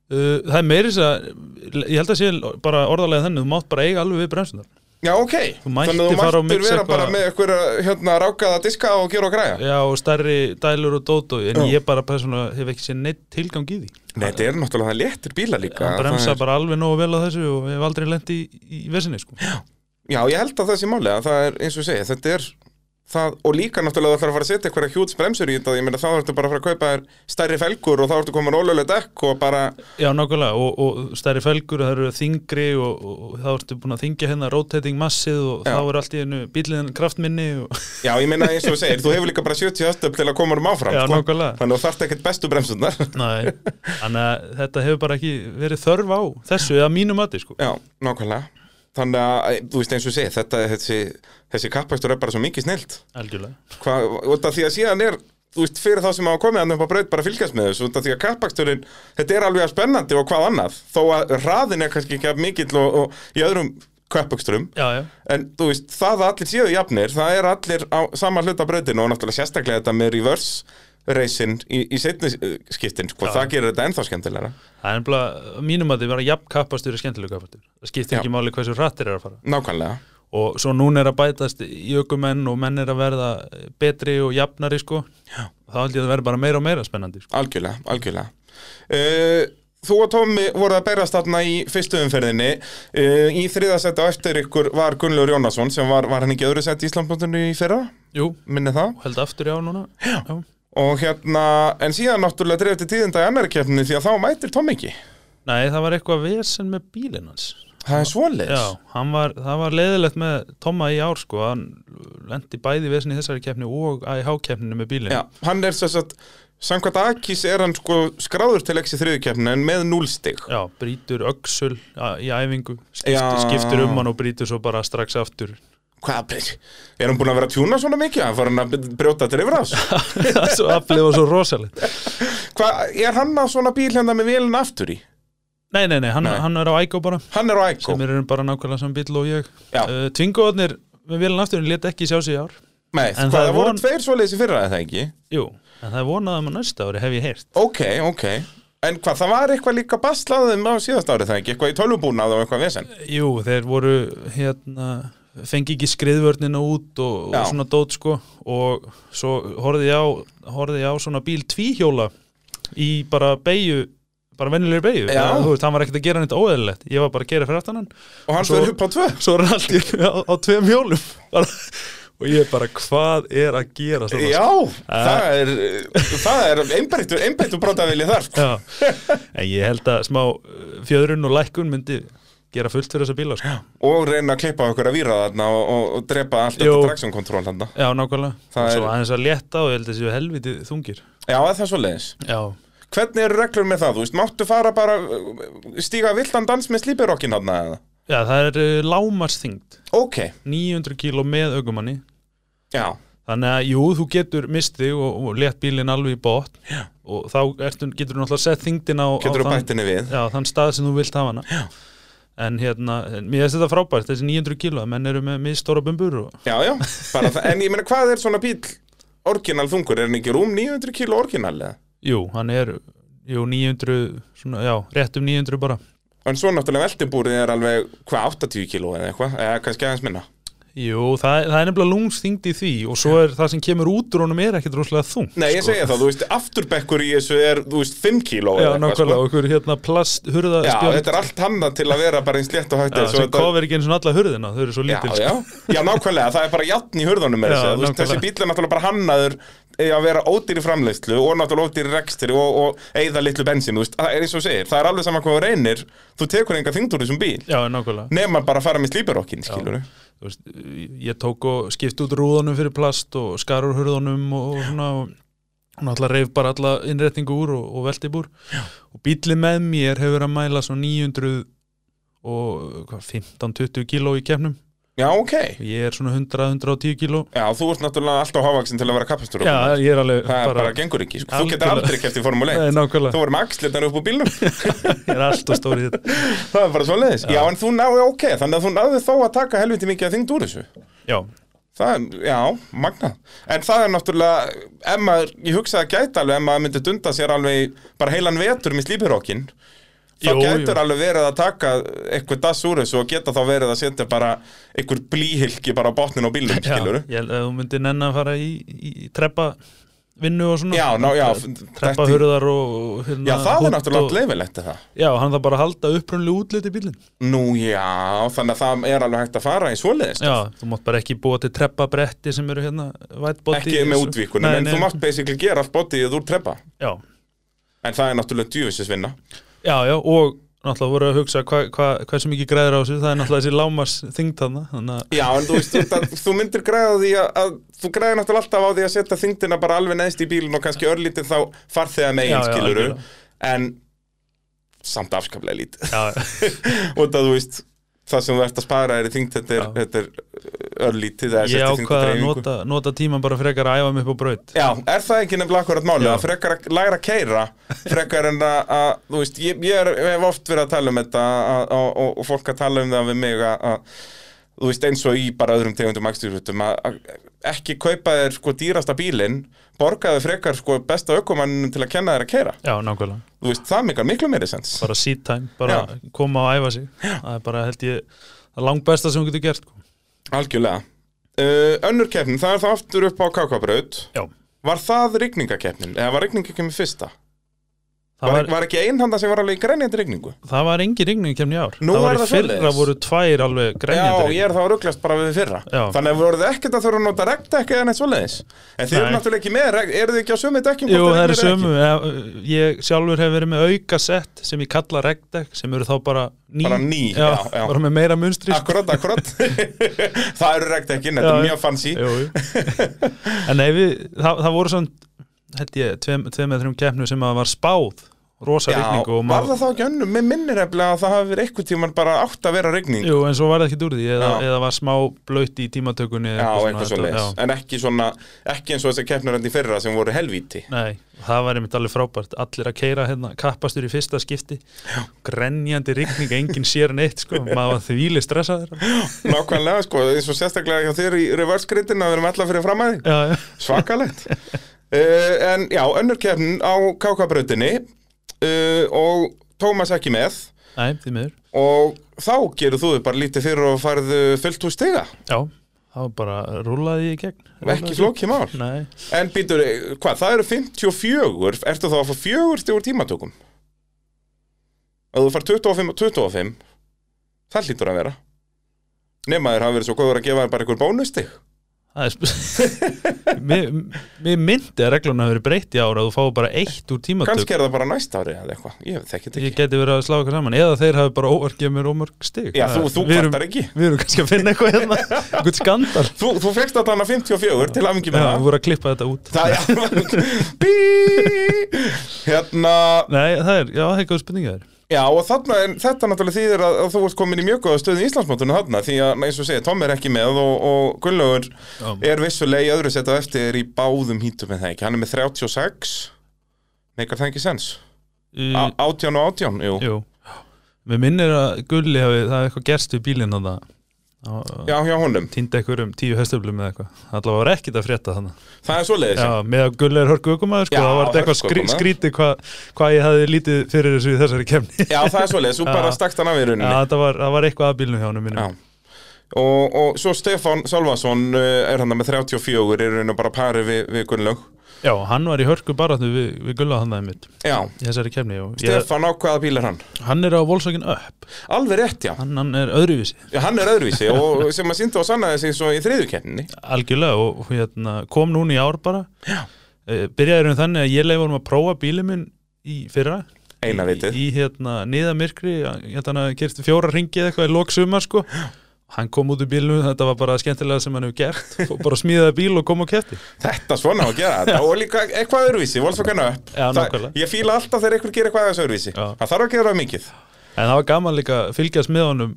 S2: Uh, það er meiri þess að ég held að sé bara orðalega þannig þú mátt bara eiga alveg við bremsunar
S1: Já, ok, þannig að þú mættir vera bara með eitthvað hérna rákaða diska og gera og græja.
S2: Já og stærri dælur og dót og, en
S1: Já.
S2: ég bara persónulega hef ekki séð neitt tilgang í því.
S1: Nei, þetta er náttúrulega það léttir bíla líka.
S2: Hann bremsa
S1: það er,
S2: bara alveg nógu vel á þessu og hef aldrei lent í, í vesinni sko.
S1: Já, ég held að það sé máli að það er eins og segi, þetta er það, og líka náttúrulega það þarf að fara að setja eitthvað hjúts bremsur í þetta, ég meina þá ertu bara að fara að kaupa þér stærri felgur og þá ertu komin ólega dekk og bara,
S2: Já, nákvæmlega, og, og stærri felgur, það eru þingri og, og, þá ertu búin að þingja hérna rotating massið og
S1: Já.
S2: þá er allt í hennu bíliðin kraftminni og,
S1: já ég meina eins og þú segir, þú hefur líka bara 70 höstöp til að koma um áfram,
S2: Já,
S1: sko. þannig að þú þarft ekkert bestu bremsurnar.
S2: Nei, þannig að þetta hefur bara ekki verið þörf á þessu eða mínu mati, sko
S1: Já. Þannig að, þú veist eins og segir, þetta, þessi, þessi kappæstur er bara svo mikið snilt.
S2: Algjörlega.
S1: Út af því að síðan er, þú veist, fyrir þá sem hafa komið hann upp á braut bara að fylgjast með þessu, af því að kappæsturinn, þetta er alveg að spennandi og hvað annað, þó að hraðin er kannski ekki að mikill og, og í öðrum
S2: já,
S1: en þú veist, það að allir séu jafnir, það er allir á sama hluta brautinu og náttúrulega sérstaklega þetta með reverse racing í, í setni skiptin, sko, það gerir þetta ennþá skemmtilegra.
S2: það er nefnilega mínum að þið vera jafn kappastur og skemmtilegu kappastur það skiptir
S1: Já.
S2: ekki máli hversu hrattir er að fara
S1: Nákvæmlega.
S2: og svo núna er að bætast í ökumenn og menn er að verða betri og jafnari sko Já. þá held ég að það verði bara meira og meira spennandi sko.
S1: Algjörlega, algjörlega uh, Þú og Tómi voru að berast þarna í fyrstu umferðinni uh, Í þriðasætti á eftir ykkur var Gunnlaugur Jónasson sem var, var hann ekki öðru sett í Íslandbúndinu í fyrra,
S2: Jú,
S1: minni það
S2: held aftur já núna Já, já.
S1: Og hérna, en síðan náttúrulega dreif til tíðinda í annari keppninni því að þá mætir Tómi ekki
S2: Nei, það var eitthvað vesen með bílinn hans.
S1: Það er svoleiðis?
S2: Já, var, það var leiðilegt með Tomma í ár sko, hann lendi bæði vesen í þessari keppni og AIH keppninu með bílinn.
S1: Já, hann er svo að Samkvæmt Akis er hann sko skráður til ekki þriðu keppni en með núlstig
S2: Já, brýtur öxul á- í æfingu skiptir, skiptir um hann og brýtur svo bara strax aftur
S1: Hvað, er hann búin að vera að tjúna svona mikið? Hann fór hann að brjóta til yfir ás.
S2: Svo aflið var svo rosalegt.
S1: Hvað, er hann á svona bíl hérna með vélina aftur í?
S2: Nei, nei, nei, hann,
S1: Nei.
S2: hann er á Ægó bara.
S1: Hann er á Æko
S2: sem eru bara nákvæmlega saman bíl og ég. Uh, Tvingoðnir með vélun aftur let ekki sjá sig í ár.
S1: Nei,
S2: En
S1: hvað,
S2: það
S1: það voru
S2: von-
S1: tveir svoleiðis í fyrra eða ekki?
S2: Jú, en það er vonað um að næsta ári hef ég heyrt.
S1: Ok, ok. En hvað, það var eitthvað líka baslaðum á síðast árið það ekki? Eitthvað í tölvubúnað og eitthvað vesen?
S2: Jú, þeir voru hérna fengi ekki skriðvörnina út og, og svona dót sko. Og svo horfði ég á, horfði ég á svona bíl tvíhjóla í bara beigju bara venjulegri beigju, hann var ekkert að gera neitt óeðlilegt, ég var bara að gera fyrir aftan hann.
S1: Og hann fyrir upp á tvö?
S2: svo er hann allt einu á, á tveim hjólum. Bara, og ég bara, hvað er að gera svona,
S1: Já, það er Það er einbættu, brótavili þar sko.
S2: En ég held að smá uh, fjöðrun og lækkun myndi gera fullt fyrir þessa bíla sko.
S1: Og reyna að klippa okkur að víra þarna og, og, og drepa allt traction control þarna.
S2: Já, nákvæmlega,
S1: Það
S2: og svo
S1: er-
S2: aðeins að létta og ég held að þessu helviti þungir.
S1: Já, það er svo leiðis Hvernig eru reglur með það? Þú veist, máttu fara bara uh, stíga villan dans með slípirokkin þarna eða?
S2: já það er uh, lámarsþyngd
S1: Ok,
S2: 900 kíló með augumanni
S1: já,
S2: þannig að jú, þú getur misti og, og létt bílinn alveg í bótt
S1: Já.
S2: og þá ertu, getur þú náttúrulega sett þyngdin á, á þann- já, þann stað sem þú vilt hafa hana.
S1: Já.
S2: En hérna, en mér finnst þetta frábært þessi 900 kíló, menn eru með mistóra bumbur og
S1: Já, já, bara það, en ég meina hvað er svona bíl orginal þungur, er hann ekki rúm 900 kíló orginal eða?
S2: jú, hann er jú, 900, svona, já, rétt um 900 bara.
S1: En svo náttúrulega veltibúrið er alveg, hvað, 80 kíló eða eitthvað, eða kannski aðeins minna
S2: jú, það, það er nefnilega lungsþyngd í því og svo er það sem kemur út úr honum er ekkit rosalega þung
S1: Nei, ég segja það, þú veist, afturbekkur í þessu er, þú veist, 5 kíló
S2: já, nákvæmlega, og ykkur hérna plast hurða
S1: Já, þetta er allt hannað til að vera bara eins létt og hægt
S2: já, sem kofir ekki eins og alla hurðina, þau eru svo
S1: Já,
S2: lítil sko.
S1: já, já, nákvæmlega, það er bara játn í hurðunum með
S2: Já,
S1: þessu, þessi bíl er náttúrulega bara hannaður að vera ódýri framleiðslu og náttúrulega ódýri rekstri og, og eigða litlu bensin, þú veist, það er eins og segir, það er alveg saman hvað þú reynir, þú tekur enga þingd úr þessum bíl,
S2: nákvæmlega.
S1: Nema bara að fara með slíparokkin, skilur
S2: Þú ég tók og skipti út rúðunum fyrir plast og skar úr hurðunum og, og svona og náttúrulega reif bara alla innretningu úr og, og velti búr og bílið með mér hefur að mæla svo 900 og hvað, 15-20 kíló í kefnum
S1: Já, ok,
S2: ég er svona 100-110 kíló.
S1: Já, þú ert náttúrulega alltaf hávaksin til að vera kapastur
S2: já, ég er alveg
S1: Það er bara gengur ekki, sko. þú getur aldrei kæft í Formule 1
S2: Nei, nákvæmlega,
S1: Þú voru með axlitan upp úr bílnum.
S2: Ég er alltaf stóri í þetta.
S1: Það er bara svo leiðis Já, en þú náðu ok, þannig að þú náðu þó að taka helviti mikið að þingd úr þessu.
S2: Já,
S1: Það er, já, magna En það er náttúrulega, ef maður, ég hugsaði að gæta alveg ef maður myndi dunda sér alveg bara heilan vetur með slípirokkin þá
S2: Jú,
S1: gætur
S2: jú.
S1: alveg verið að taka eitthvað dass úr þessu og geta þá verið að setja bara einhver blíhylki bara á botnin á bílnum,
S2: já
S1: skilur
S2: ég held að þú myndir nenn að fara í, í, treppa vinnu og svona.
S1: Já, ná, já,
S2: treppa hurðar og, hérna,
S1: Já, það er náttúrulega leifilegt það?
S2: Já, hann þarf bara að halda upprunlega útliti bílinn.
S1: Nú, já, þannig að það er alveg hægt að fara í svoleiðist
S2: Já, þú mátt bara ekki búa til treppa bretti sem eru hérna
S1: Ekki með útvíkunum, en þú mátt basically gera allt bodyið úr treppa.
S2: Já,
S1: En það er náttúrulega djúfisisvinna
S2: já, já, og náttúrulega voru að hugsa hva, hva, hvað sem ekki græðir á þessu, það er náttúrulega þessi lámars þingd þarna,
S1: Já, en þú veist, þú, þú myndir græða því að, að þú græðir náttúrulega alltaf á því að setja þingdina bara alveg neðst í bílinn og kannski örlítið þá farþega
S2: Já,
S1: megin
S2: já,
S1: skiluru en samt afskaplega lítið.
S2: Já,
S1: og það þú veist það sem þú ert að spara er í þingd þetta er,
S2: Já.
S1: þetta er örlítið
S2: ég ákvaða að nota, nota tíman bara frekar að æfa mig upp á braut.
S1: Já, er það ekki nefnilega akkurat máli
S2: Já.
S1: að frekar að læra að keira frekar en að, að þú veist, ég, ég er, hef oft verið að tala um þetta að, að, og, fólk að tala um það við mig að, þú veist, eins og í bara öðrum tegundum akstýrfutum að, ekki kaupa þér sko dýrasta bílinn borgaðu frekar sko besta ökumanninu til að kenna þér að keira
S2: Já, nákvæmlega,
S1: þú veist, það mikar miklu meiri sens.
S2: Bara seat time bara koma og æfa sig. Það er bara held ég það langt besta sem hún getur gert sko.
S1: Algjörlega. Uh, önnur keppnin, það er það aftur upp á Kakabraut.
S2: Já,
S1: var það rigningakeppnin, eða var rigningakeppnin fyrsta?
S2: Það
S1: Var,
S2: var,
S1: ekki einhanda sem var alveg í grænjandi rigningu?
S2: það var engin rigning kemni ár
S1: Nú
S2: það var í
S1: það
S2: fyrra
S1: svoleiðis.
S2: voru tvær alveg
S1: Já,
S2: grænjandi
S1: ég er þá rugglast bara við fyrra
S2: Já.
S1: Þannig að voruð ekkert að þurfa að nota regdekk eða neitt svoleiðis En þið eru náttúrulega ekki með regdekk Eru þið ekki á sömu dekkjum
S2: Jú, það er
S1: eða
S2: sömu ég, ég sjálfur hef verið með auka sett sem ég kalla regdek sem eru þá bara ný,
S1: Bara ný,
S2: já,
S1: já, já.
S2: bara með meira munstri
S1: ekki? Akkurat, akkurat Það eru regdekkin, þetta
S2: Já,
S1: er
S2: já.
S1: mjög fancy
S2: jú, jú. en nei, við, það, það voru svona held ég, tveim, eða þrjum keppnum sem að var spáð rosa
S1: Já,
S2: rigningu og
S1: var
S2: maður-
S1: það þá ekki önnum? Mér minnir eflega að það hafi verið eitthvað tíman bara átt að vera rigning.
S2: Jú, en svo var það ekki úr því eða,
S1: Já.
S2: eða var smá blöyt í tímatökunni
S1: Já, eitthvað svo
S2: já.
S1: En ekki svona, ekki eins og þessi keppnurandi fyrra sem voru helvíti.
S2: Nei, það var einmitt alveg frábært. Allir að keira hérna, kappastur í fyrsta skipti. Grenjandi rigning, enginn sér neitt sko. Maður var þvíli stressaður.
S1: Nákvæmlega, sko, eins og sérstaklega að að uh, En já, önnur keppnin á KK-brautinni uh, og Tómas ekki með.
S2: Nei, því miður.
S1: Og þá gerur þú bara lítið fyrir og farið fullt úr stiga.
S2: Já, var bara rúlaði í gegn.
S1: Ekki flókið mál.
S2: Nei,
S1: En býtur, hvað, það eru 54 Ertu þá að fá fjögur stigur tímatökum? Ef þú far 25 og 25 Það hlýtur að vera. Nema þér hafa verið svo góður að gefa bara einhver bónustig
S2: Mér mér myndi að regluna verið breytt í ára að þú fáið bara eitt úr tímatök
S1: Kannski er það bara næsta ári eða eitthvað. Ég
S2: Ég geti verið að slá eitthvað saman. Eða þeir hafi bara óverkið mér ómörg stig.
S1: Já, þú, þú
S2: við
S1: kvartar ekki.
S2: við erum kannski að finna eitthvað hérna. Eitthvað skandal.
S1: Þú, þú fegst að hana 54 til
S2: Já,
S1: með
S2: við
S1: það.
S2: vorum að klippa þetta út.
S1: Það er Bí Hérna
S2: Nei, það er, já, það er góð spurning að þér
S1: Já og þarna þetta náttúrulega þýðir að, að þú ert komin í mjög góða stöðu í Íslandsmótunum þarna því að eins og segja, Tom er ekki með og, og Gunnlaugur
S2: Já.
S1: er vissulega í öðru seta eftir í báðum hítum með það ekki, hann er með 36 neikar það ekki sens?
S2: Í-
S1: Á- 18 og 18, jú.
S2: Jú. Mér minnir að Gulli hafi, það hefði eitthvað gerst við bílinn þannig
S1: Já, hjá honum,
S2: Týndi eitthvað um tíu hestöflum eða eitthvað. Allavega var ekkit að frétta þannig
S1: það er svoleiðis
S2: Já, með að Gulli er hörku ökumæður sko,
S1: Já,
S2: það var eitthvað skrí, skrítið hvað hva ég hafði lítið fyrir þessu í þessari kemni
S1: Já, það er svoleiðis, þú
S2: Já.
S1: bara stakst hann af í
S2: Já,
S1: rauninni
S2: það var, það var eitthvað að bílnum hjá hann minnum
S1: Já. og, og svo Stefán Salvason uh, er hann með 34 er og bara pari við, við Gunnlaug
S2: Já, hann var í hörku baráttu við, við Gulla hann aðeins
S1: Já,
S2: í þessari kemni og ég,
S1: Stefán á hvaða bíl er hann?
S2: hann er á Volkswagen Up.
S1: Alveg rétt, já.
S2: Hann, hann er öðruvísi.
S1: Já, hann er öðruvísi og sem að sínda og sannaði sig svo í þriðukenninni
S2: algjörlega og, hérna, kom núna í ár bara.
S1: Já.
S2: e, byrjaði um þannig að ég leiði vorum að prófa bílið minn í fyrra.
S1: Eina vitið.
S2: í, í hérna niðamyrkri hérna gerst fjóra ringi eða eitthvað í lok sumar sko hann kom út úr bílnu, þetta var bara skemmtilega sem hann hefur gert, bara smíðaði bíl og kom og kefti
S1: Þetta svona á að gera. Þetta og líka eitthvað öðruvísi, Volkswagen upp
S2: Já, nákvæmlega.
S1: Ég fíla alltaf þegar einhver gerir eitthvað öðruvísi.
S2: Já.
S1: Það þarf að gera það mikið.
S2: En það var gaman líka að fylgjast með honum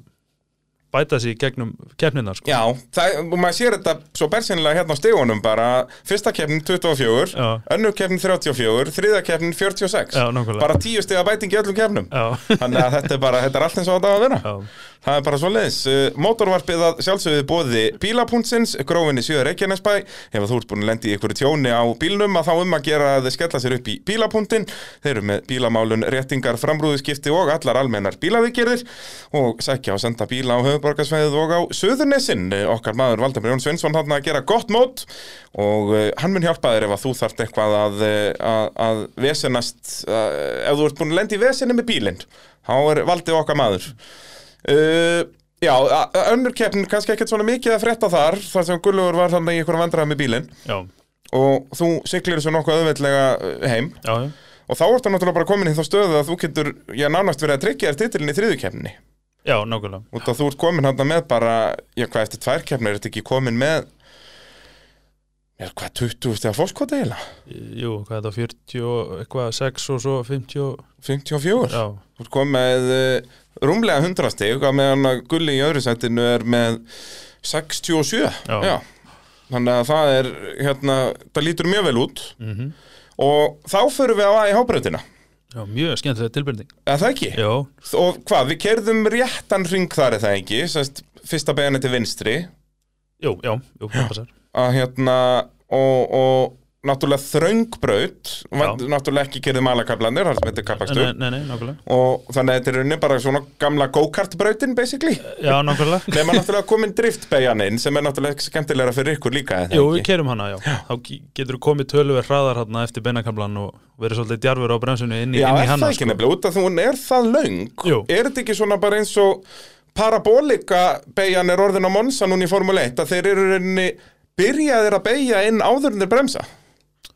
S2: bæta í gegnum keppnina sko.
S1: Já, það, og maður sér þetta svo bersinlega hérna á stegunum bara Fyrsta keppnin 24,
S2: Já.
S1: önnur keppnin 34, þriða keppnin 46
S2: Já.
S1: Bara tíu stiga bæting í öllum keppnum. Þannig að þetta er bara, þetta er allt eins og þetta að vera
S2: Já.
S1: Það er bara svo leiðis. Mótorvarpið að sjálfsögðu bóði bílapuntsins, grófinni Sjöður Reykjanesbæ. Ef þú ert búin að lendi í einhverju tjóni á bílnum að þá um að gera að þið skella sér upp í bílapuntin. Þeir eru með bílamálun, réttingar, framrúðuskipti og allar almennar bílavigerðir og sækja og senda bíla á höfuborgarsvæðið og á Suðurnesin. Okkar maður Valdemar Jón Sveinsson hann að gera gott mót. Og uh, hann mun hjálpa þér ef að þú þarft eitthvað að, uh, að, að vesenast uh, ef þú ert búin að lenda í vesinni með bílinn. Þá er Valdið okkar maður. Uh, Já, önnur keppnin kannski ekkert svona mikið að frétta þar þar sem Gullur var þannig í einhverjum vandræða með bílinn.
S2: Já,
S1: og þú siglir þessu nokkuð auðveldlega uh, heim.
S2: Já, já.
S1: Og þá ertu náttúrulega bara komin í þá stöðu að þú getur, já, nánast verið að tryggja þér titilin í þriðu keppninni
S2: Já, nákvæmlega.
S1: Út að þú ert komin hann með bara já, hvað eftir tvær keppnir, ertu ekki komin með já, hvað, 20 stegar fórskota eiginlega?
S2: Jú, hvað er það, 40 og eitthvað, 6 og svo 50 og...
S1: 54?
S2: Já,
S1: Þú ert komin með uh, rúmlega 100 stig að meðan Gulli í öðru sættinu er með 67
S2: Já.
S1: þannig að það er hérna, það lítur mjög vel út.
S2: Mm
S1: og þá förum við á að í hábröðina
S2: já mjög skemmtilega tilbyrning
S1: eða það ekki?
S2: Já,
S1: og hvað, við kerðum réttan ring þar er það ekki, sérst, fyrsta beginni til vinstri.
S2: Jú, já, jú, það passar.
S1: Að hérna og, og náttúrulega þröngbraut vant- náttúrulega ekki gerði malakablanir og þannig að þetta er rauninni bara svona gamla go-kart-brautin basically.
S2: Já, nákvæmlega.
S1: Nema náttúrulega komin driftbeigjaninn sem er náttúrulega ekki skemmtilegra fyrir ykkur líka
S2: Jú, við kerum hana, já. Þá ge- getur þú komið tölver hraðar hérna eftir beinakamlan og verið svolítið djarfur á bremsunni inn í,
S1: Já,
S2: inn í
S1: er
S2: hana
S1: það ekki nefnilega, út af því hún er það
S2: Jú.
S1: Er þetta ekki svona bara eins og parabólika beigjan er orðin á Monsa núna í Formule 1 að þeir eru rauninni byrjaðir að beigja inn áður en þeir bremsa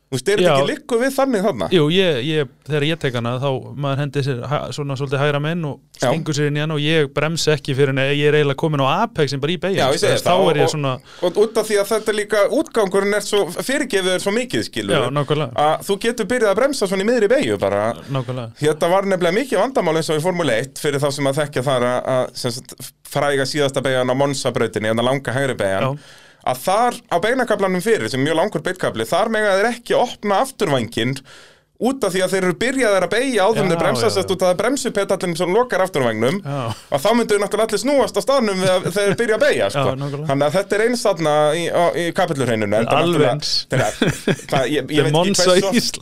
S1: Þú
S2: Já.
S1: ekki likku við þannig þarna?
S2: Jú, ég, ég, þegar ég tek hana þá maður hendi sér hæ, svona svolítið hægra menn og stingur sér inn í hana og ég bremsi ekki fyrir en ég er eiginlega komin á Apexin bara í beigja
S1: Já, ég segi
S2: þá er ég
S1: og-
S2: svona,
S1: Og út af því að þetta líka útgangurinn er svo fyrirgefið er svo mikið skilur
S2: já, nákvæmlega.
S1: Að þú getur byrjað að bremsa svona í miðri beigju bara.
S2: Nákvæmlega,
S1: Þetta var nefnilega mikið vandamál eins og í Formule 1 fyrir þá sem að þekkja þar að, að fræga síðasta beigjan á Monsa-brautinni en að langa hægri beigjan. Að þar á beinakablanum fyrir sem er mjög langur beitkabli þar mega þeir ekki opna afturvængin út af því að þeir eru byrjaðir að beigja en
S2: Já,
S1: þeir bremsa
S2: já,
S1: sest
S2: já.
S1: út að það bremsupetallin sem lokar afturvængnum
S2: Já.
S1: og þá myndu náttúrulega allir snúast á staðnum að þeir byrja að beigja sko. Þannig að þetta er eins þarna í, á, í kapillurheininu
S2: Alveg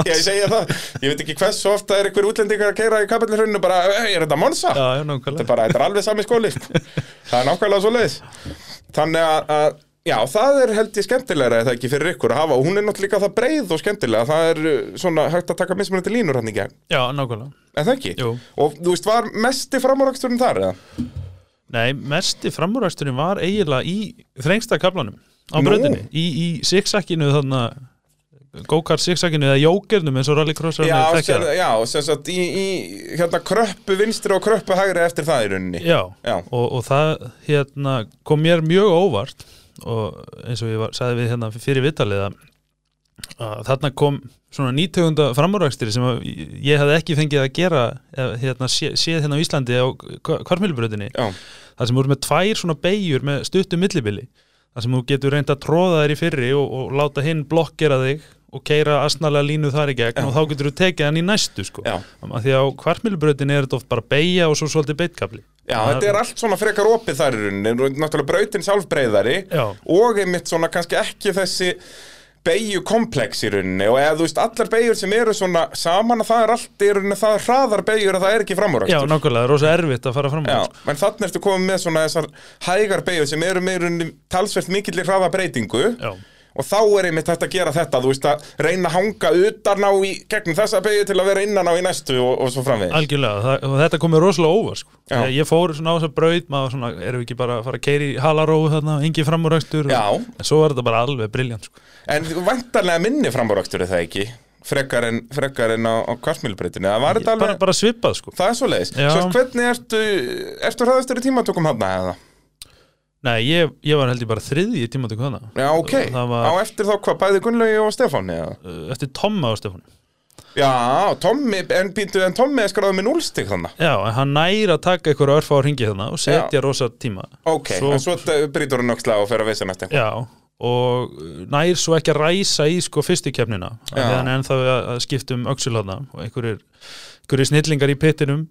S1: ég, segja það, ég veit ekki hversu ofta er einhver útlendingar að keira í kapillurheininu bara, "Hey, er þetta Monza?
S2: já, já,
S1: Þetta er bara, þetta er alveg sami skóli. Það er nákvæmlega svo leiðis Þannig að Já, það er held ég skemmtilegra eða ekki fyrir ykkur að hafa og hún er náttúrulega það breið og skemmtilega það er uh, svona hægt að taka mismunandi línur hann í gegn,
S2: já, nákvæmlega,
S1: en það ekki?
S2: jú
S1: Og þú veist, var mesti framúraksturinn þar eða?
S2: Nei, mesti framúræksturinn var eiginlega í þrengsta kaplanum á
S1: Nú?
S2: bröndinni, í, í sixackinu þarna go-kart sixackinu eða jókernum eins og rallycrossarnir
S1: Já,
S2: þekkja
S1: sem,
S2: það.
S1: já, sem sagt í, í hérna kröppu vinstri og kröppu hægri eftir það í rauninni
S2: Já,
S1: Já.
S2: Og, og það hérna, kom mér mjög óvart og eins og ég var, sagði við hérna fyrir vitalið að, þarna kom svona nýtögunda framúrækstir sem ég hefði ekki fengið að gera eða, hérna, sé, séð hérna á Íslandi á kvarmjölubröðinni
S1: Já,
S2: það sem voru með tvær svona beigjur með stuttu millibili. Það sem þú getur reynd að tróða þær í fyrri og, og láta hinn blokkera þig og keira asnalega línu þar í gegn
S1: Já.
S2: og þá getur þú tekið hann í næstu sko.
S1: já
S2: því að á kvartmjölubröðinni er þetta oft bara beigja og svo svolítið beitkabli
S1: Já, þetta er allt svona frekar opið þar í rauninni Náttúrulega brautin sjálf breiðari
S2: Já.
S1: Og einmitt svona kannski ekki þessi beigju komplex í rauninni Og eða þú veist, allar beigjur sem eru svona saman að það er allt í rauninni Það er hraðar beigjur að það er ekki
S2: Já,
S1: framúrækstur
S2: nákvæmlega, það er rosa erfitt að fara fram á
S1: Já, en þannig ertu komið með svona þessar hægar beigjur sem eru með rauninni talsvert mikillir hraða breytingu
S2: Já,
S1: Og þá er einmitt hægt að gera þetta, þú veist að reyna að hanga utan á í gegnum þessa beigju til að vera innan á í næstu og, og svo framvegis.
S2: algjörlega, það, og þetta komið rosalega óvar sko. Þegar ég fór svona á þessa braut maður svona, erum við ekki bara að fara að keiri halaróu þarna, engi framúrækstur en svo var þetta bara alveg briljant sko.
S1: En vantarlega minni frambúrakstur er það ekki, frekar en, frekar en á, á kvartmýlubreytinu, það var þetta
S2: bara,
S1: alveg,
S2: bara svipað sko.
S1: það er svo leiðis. Svo hvernig ertu, ertu hraðastur í tímatökum hann?
S2: Nei, ég, ég var held ég bara þriði í tímatöku þannig
S1: Já, ok,
S2: Það var
S1: á eftir þá hvað, bæði Gunnlaugi og Stefáni eða?
S2: uh, eftir Tomma á Stefáni.
S1: Já, Tommi, en en Tommi er skráðið með núlstig þannig.
S2: Já, en hann næri að taka ykkur örfa á ringi þannig og setja rosa tíma.
S1: Ok,
S2: Svo-
S1: en svo brýtur hann nöxla og fer að veisa næst
S2: Já, og nær svo ekki að ræsa í sko fyrstu keppnina.
S1: Já.
S2: þannig en ennþá að að skipta um öxul hana og einhverjir snillingar í pittinum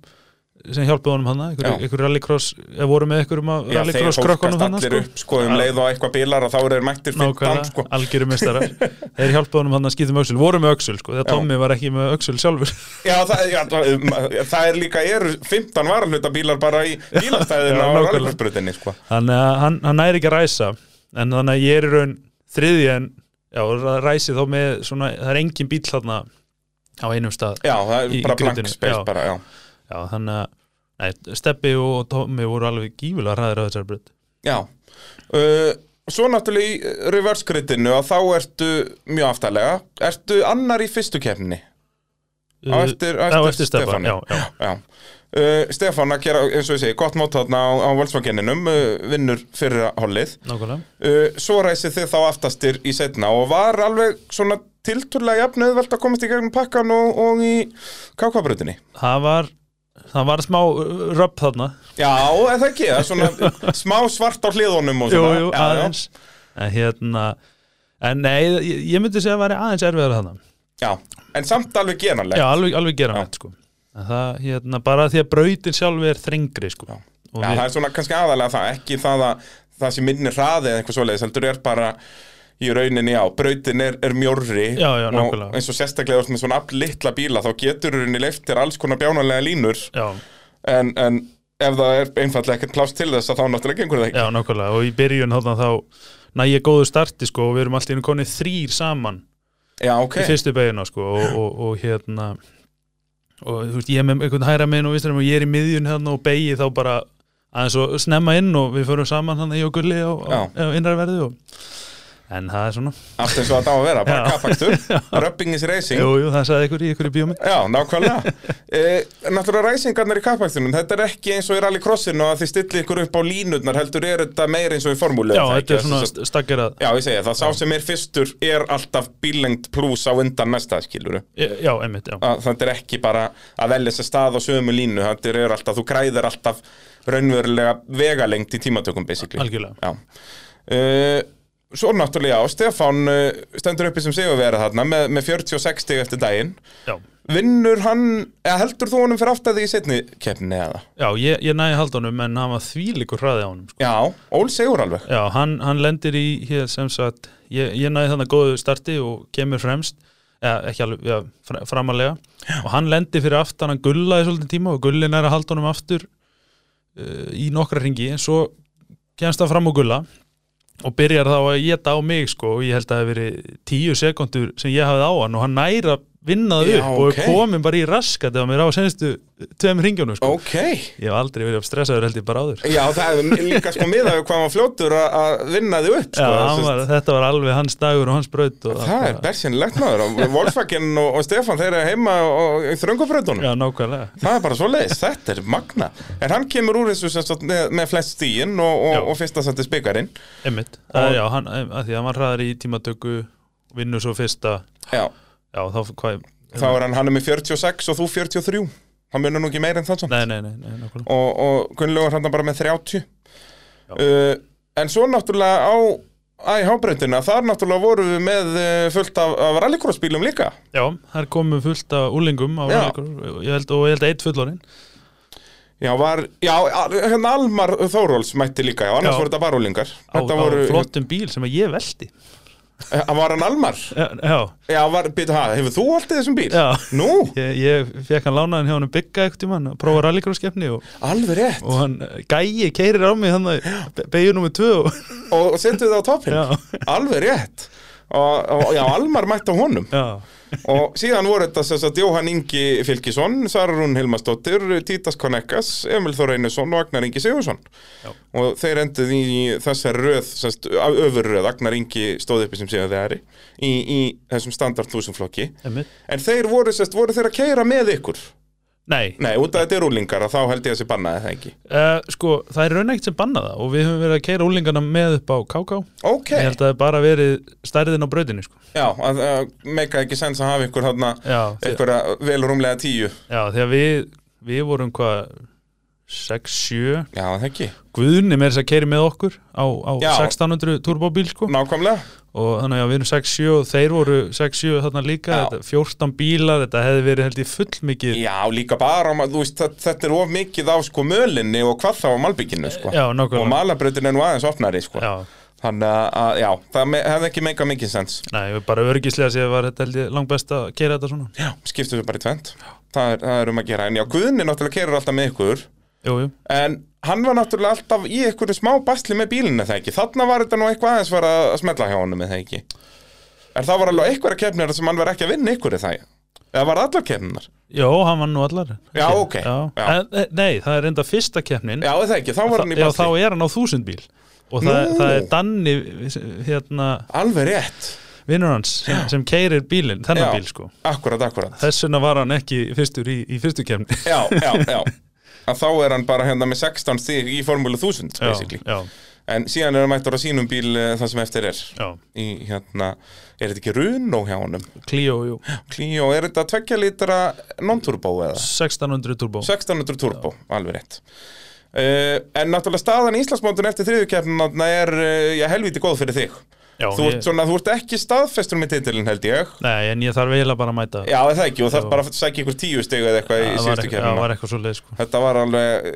S2: sem hjálpuð honum
S1: Já.
S2: einhver rallycross eða voru með af
S1: Já, þeir
S2: rallycross krökkunum
S1: allir
S2: sko.
S1: sko um leið og eitthvað bílar og þá eru þeir mættir 15
S2: nákvæmlega,
S1: sko.
S2: algjörum mestarar þeir hjálpuð honum hann að skipta um öxul, voru með öxul sko, þegar. Tommy var ekki með öxul sjálfur.
S1: Já, það, já, það það er líka, eru 15 varalhuta bílar bara í bílastæðinu
S2: Já,
S1: á rallycrossbrutinni sko.
S2: Að hann, hann næri ekki að ræsa. En þannig að ég er í raun þriði en já, ræsi þá með svona, það er engin bíl þarna á einum stað
S1: Já, það er bara blank space bara, já
S2: já, þannig að Steppi og Tommy voru alveg gífulega ræðir á þessari brut
S1: Já uh, Svo náttúrulega í reverse gridinu og þá ertu mjög aftalega Ertu annar í fyrstu kefni á eftir, á
S2: Uh,
S1: eftir,
S2: eftir Stefán, já, já.
S1: Já. Uh, Stefán að gera, eins og ég segi, gott mót þarna á, á Volkswageninum, uh, vinnur fyrra hollið.
S2: nákvæmlega
S1: Uh, svo ræsið þið þá aftastir í setna og var alveg svona tilturlega jafnöð velt að komast í gegnum pakkan og, og í kákabrutinni.
S2: það var það var smá uh, röpp þarna
S1: Já, eða það ekki, svona smá svart á hliðunum og
S2: jú,
S1: svona.
S2: jú,
S1: já, já.
S2: aðeins en hérna en nei, ég, ég myndi segja að það væri aðeins erfiðar þarna
S1: Já, en samt alveg genanlegt.
S2: já, alveg, alveg gera með sko. En það, hérna, bara því að brautin sjálf er þrengri sko.
S1: Já. Já,
S2: við-
S1: það er svona kannski aðalega það, ekki það að það sé minni hraði eða eitthvað svoleiðis, heldur er bara í rauninni á, brautin er, er mjórri
S2: Já, já,
S1: og eins og sérstaklega með svona afl litla bíla þá getur rauninni leiftir alls konar bjánalega línur. En, en ef það er einfallega ekkert pláss til þess að þá náttúrulega gengur það ekki.
S2: Já, nákvæmlega. Og í byrjun þá næ ég góðu starti sko, og við erum alltaf konið þrýr saman
S1: Já, ok,
S2: í fyrstu beiguna sko, og, og, og hérna og þú veist, ég er með einhvern hæra minn og, og ég er í miðjun hérna og beigi þá bara aðeins og snemma inn og við förum saman hann í og gulli á, á, á innræðverði og en það er svona.
S1: Allt eins og þetta á að vera, bara
S2: Já.
S1: kapakstur Rubbing is racing.
S2: Jú, jú, það sagði ykkur í ykkur í bíómynd.
S1: Já, nákvæmlega. E, Náttúrulega ræsingarnar í kappakstunum Þetta er ekki eins og í rallycrossinu að þið stilli ykkur upp á línurnar heldur er þetta meir eins og í formúlu
S2: já,
S1: það
S2: þetta er svona stakkerað
S1: Já, ég segja, það sá sem er fyrstur er alltaf bílengt pluss á undan næsta skiluru
S2: já, einmitt, já,
S1: þetta er ekki bara að velja sér stað á sömu línu þetta er alltaf, þú græðir alltaf raunverulega vegalengt í tímatökum basically.
S2: Algjörlega.
S1: Já. Uh, Svo náttúrulega, já, Stefán uh, stendur uppi sem segur verið þarna með, með 46 stig eftir daginn.
S2: Já,
S1: Vinnur hann, eða heldur þú honum fyrir aftæði í setni keppni eða?
S2: já ég, ég næði haldunum en hann var þvílíkur hraði á honum sko.
S1: Já, Ól segur alveg.
S2: Já, hann, hann lendir í hér sem sagt, ég, ég næði þannig góðu starti og kemur fremst eða ekki alveg, já, fra- framalega og hann lendir fyrir aftan, hann gullaði svolítið tíma og gullin er að halda honum aftur uh, í nokkra ringi en svo kemst það fram á gulla og byrjar þá að geta á mig sko og ég held að það hef verið tíu sekundur sem ég hafði á hann og hann næra vinna það
S1: Já,
S2: upp og
S1: ok.
S2: er komin bara í raskat eða mér á senstu tveim ringjónu sko.
S1: Ok,
S2: ég hef aldrei verið stressaður held ég bara áður.
S1: Já það er líka sko miðað við hvað hann var fljótur að- að vinna þið upp
S2: Já,
S1: sko, Þess-
S2: var, þetta var alveg hans dagur og hans braut og
S1: Það er bersinlegt maður. Og Volkswagen og, og Stefán þeir eru heima og, í þröngubröðunum
S2: Já, nákvæmlega.
S1: Það er bara svo leiðis, þetta er magna. En hann kemur úr þessu sagt með, með flest stíin og,
S2: Já.
S1: og, og fyrsta setti spikarinn.
S2: Einmitt,
S1: Og-
S2: það er já, hann, að því að hann var hraðar í tímatöku vinnur svo fyrsta.
S1: Já,
S2: Já, þá, hvað
S1: þá er hann, hann er með 46 og þú 43 Hann munur nú ekki meira en það samt.
S2: Nei, nei, nei, nei,
S1: Og, og Gunnlaugur hann bara með 30
S2: Já.
S1: uh, En svo náttúrulega á æhábreyndina, þar náttúrulega voru við með uh, fullt af, af rallycrossbílum líka.
S2: Já, þær komu fullt af úlingum á rallycross, og ég held að eitt fullorinn
S1: Já, var, já, hérna Almar Þóróls mætti líka, já, annars
S2: Já.
S1: voru þetta bara úlingar
S2: á, á
S1: voru,
S2: flottum bíl sem að ég veldi
S1: Eh, var hann Almar?
S2: Já, já,
S1: býtu, ha, hefur þú alltið þessum bíl?
S2: já.
S1: Nú,
S2: Ég, ég fekk hann lánaðin hjá hann bygga ekkert tímann að prófa rallycross-keppni og,
S1: alveg rétt
S2: og hann gæi keirir á mig þannig að beigir nummer tvö og,
S1: Og setur það á toppinn
S2: Já.
S1: Alveg rétt og, og já, Almar mætti á honum
S2: Já,
S1: Og síðan voru þetta sem sagt Jóhann Ingi Fylkisson, Sararún Hilmarsdóttir, Títas Konekkas, Emil Þór Einarsson og Agnar Ingi Sigursson.
S2: Já.
S1: Og þeir enduð í þessari röð, semst, öfurröð, Agnar Ingi stóð uppi sem séu þeirri, í, í þessum standard þúsumflokki.
S2: einmitt
S1: En þeir voru, semst, voru þeir að keira með ykkur?
S2: Nei,
S1: Nei, út af þetta er úlingar og þá held ég að þessi bannaði það ekki.
S2: uh, sko, það er raun ekkert sem banna það og við höfum verið að keira úlingarna með upp á KK
S1: Ok,
S2: Ég held að það er bara verið stærðin á brautinni sko.
S1: já, að, að meika ekki sens að hafa ykkur
S2: því,
S1: ykkur vel rúmlega tíu.
S2: já, því að við við vorum hvað 6-7
S1: Já, það ekki
S2: Guðni með þess að keiri með okkur á, á
S1: Já.
S2: 1600 turbóbíl sko
S1: Nákvæmlega
S2: og þannig að við erum 6-7 og þeir voru 6-7 þarna líka, þetta, 14 bílar þetta hefði verið held ég fullmikið.
S1: Já, líka bara, þú veist, þetta- er of mikið á sko mölinni og hvað þá á malbygginu sko.
S2: Já,
S1: og
S2: nákvæmlega
S1: malabrautin er nú aðeins opnari sko.
S2: Já,
S1: þannig að- að, já, það hefði ekki meika mikið sens.
S2: Nei, við bara örgislega séð var þetta held ég langt best að keira þetta svona.
S1: Já, skiptu við bara í tvent það er, það er um að gera, en já, Guðni náttúrulega kerur alltaf með ykkur
S2: Jú, jú,
S1: en hann var náttúrulega alltaf í einhverju smá basli með bílinu eða ekki, þarna var þetta nú eitthvað aðeins var að smetla hjá honum eða ekki? En það var alveg einhverja kefnir sem hann var ekki að vinna ykkur eða eða var allar kefninar
S2: Jó, hann var nú allar.
S1: Já, ok,
S2: já.
S1: já.
S2: En, eh, Nei, það er enda fyrsta keppnin.
S1: Já, eða ekki, þá var hann í
S2: Já,
S1: basli.
S2: þá er hann á þúsund bíl og það, það er Danni hérna,
S1: Alveg rétt,
S2: vinnur hans sem, sem keirir bílinn, þennan
S1: Já.
S2: bíl sko.
S1: Akkurat, akkurat.
S2: Þess vegna var hann ekki fyrstur í, í fyrstu keppni.
S1: Já, já, já að þá er hann bara hérna með 16 stig í Formúlu 1000 basically,
S2: já,
S1: en síðan er hann mættur á sínum bíl uh, það sem eftir er.
S2: Já,
S1: í hérna, er þetta ekki Runo hjá honum?
S2: Clio, jú.
S1: Clio, er þetta 2 litra non-turbo eða?
S2: 1600 turbo.
S1: 1600 turbo, alveg rétt. Uh, En náttúrulega staðan í Íslandsmótun eftir þriðjukeppnina er uh, já, helvíti góð fyrir þig
S2: já,
S1: þú, ert, svona, þú ert ekki staðfestur með titilin held ég.
S2: Nei, en ég þarf eiginlega bara að mæta.
S1: Já, er það ekki, og það er bara að sækja ykkur tíu stegu eða eitthvað í síðustu
S2: leið sko.
S1: Þetta var alveg,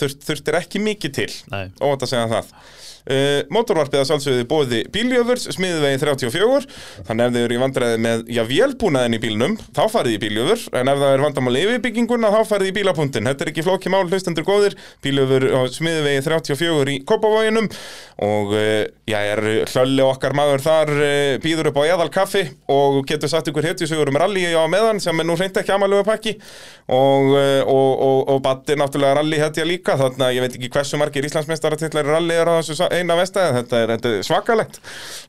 S1: þurft, þurftir ekki mikið til.
S2: Nei,
S1: óvænt að segja það uh, Mótorvarpið að sjálfsögðu bóði bíljöfurs smiðvegi 34 þannig ef þið eru í vandræði með já, vélbúnaðin í bílnum þá farið í bíljöfur. En ef það er vandamál yfirbygginguna þá farið í bílapunktin þetta er ekki flóki mál, hlustendur góðir. Bíljöfur á smiðvegi 34 í Kópavoginum. Og uh, já, er hlölli okkar maður þar uh, býður upp á eðal kaffi og getur satt ykkur hetjusögur um rally á meðan sem er nú hreint ekki amalega pakki og, og, og, og Batti náttúrulega rally hetja líka. Þannig að ég veit ekki hversu margir Íslandsmeistaratittlar í eina vestæði þetta er, þetta er svakalegt.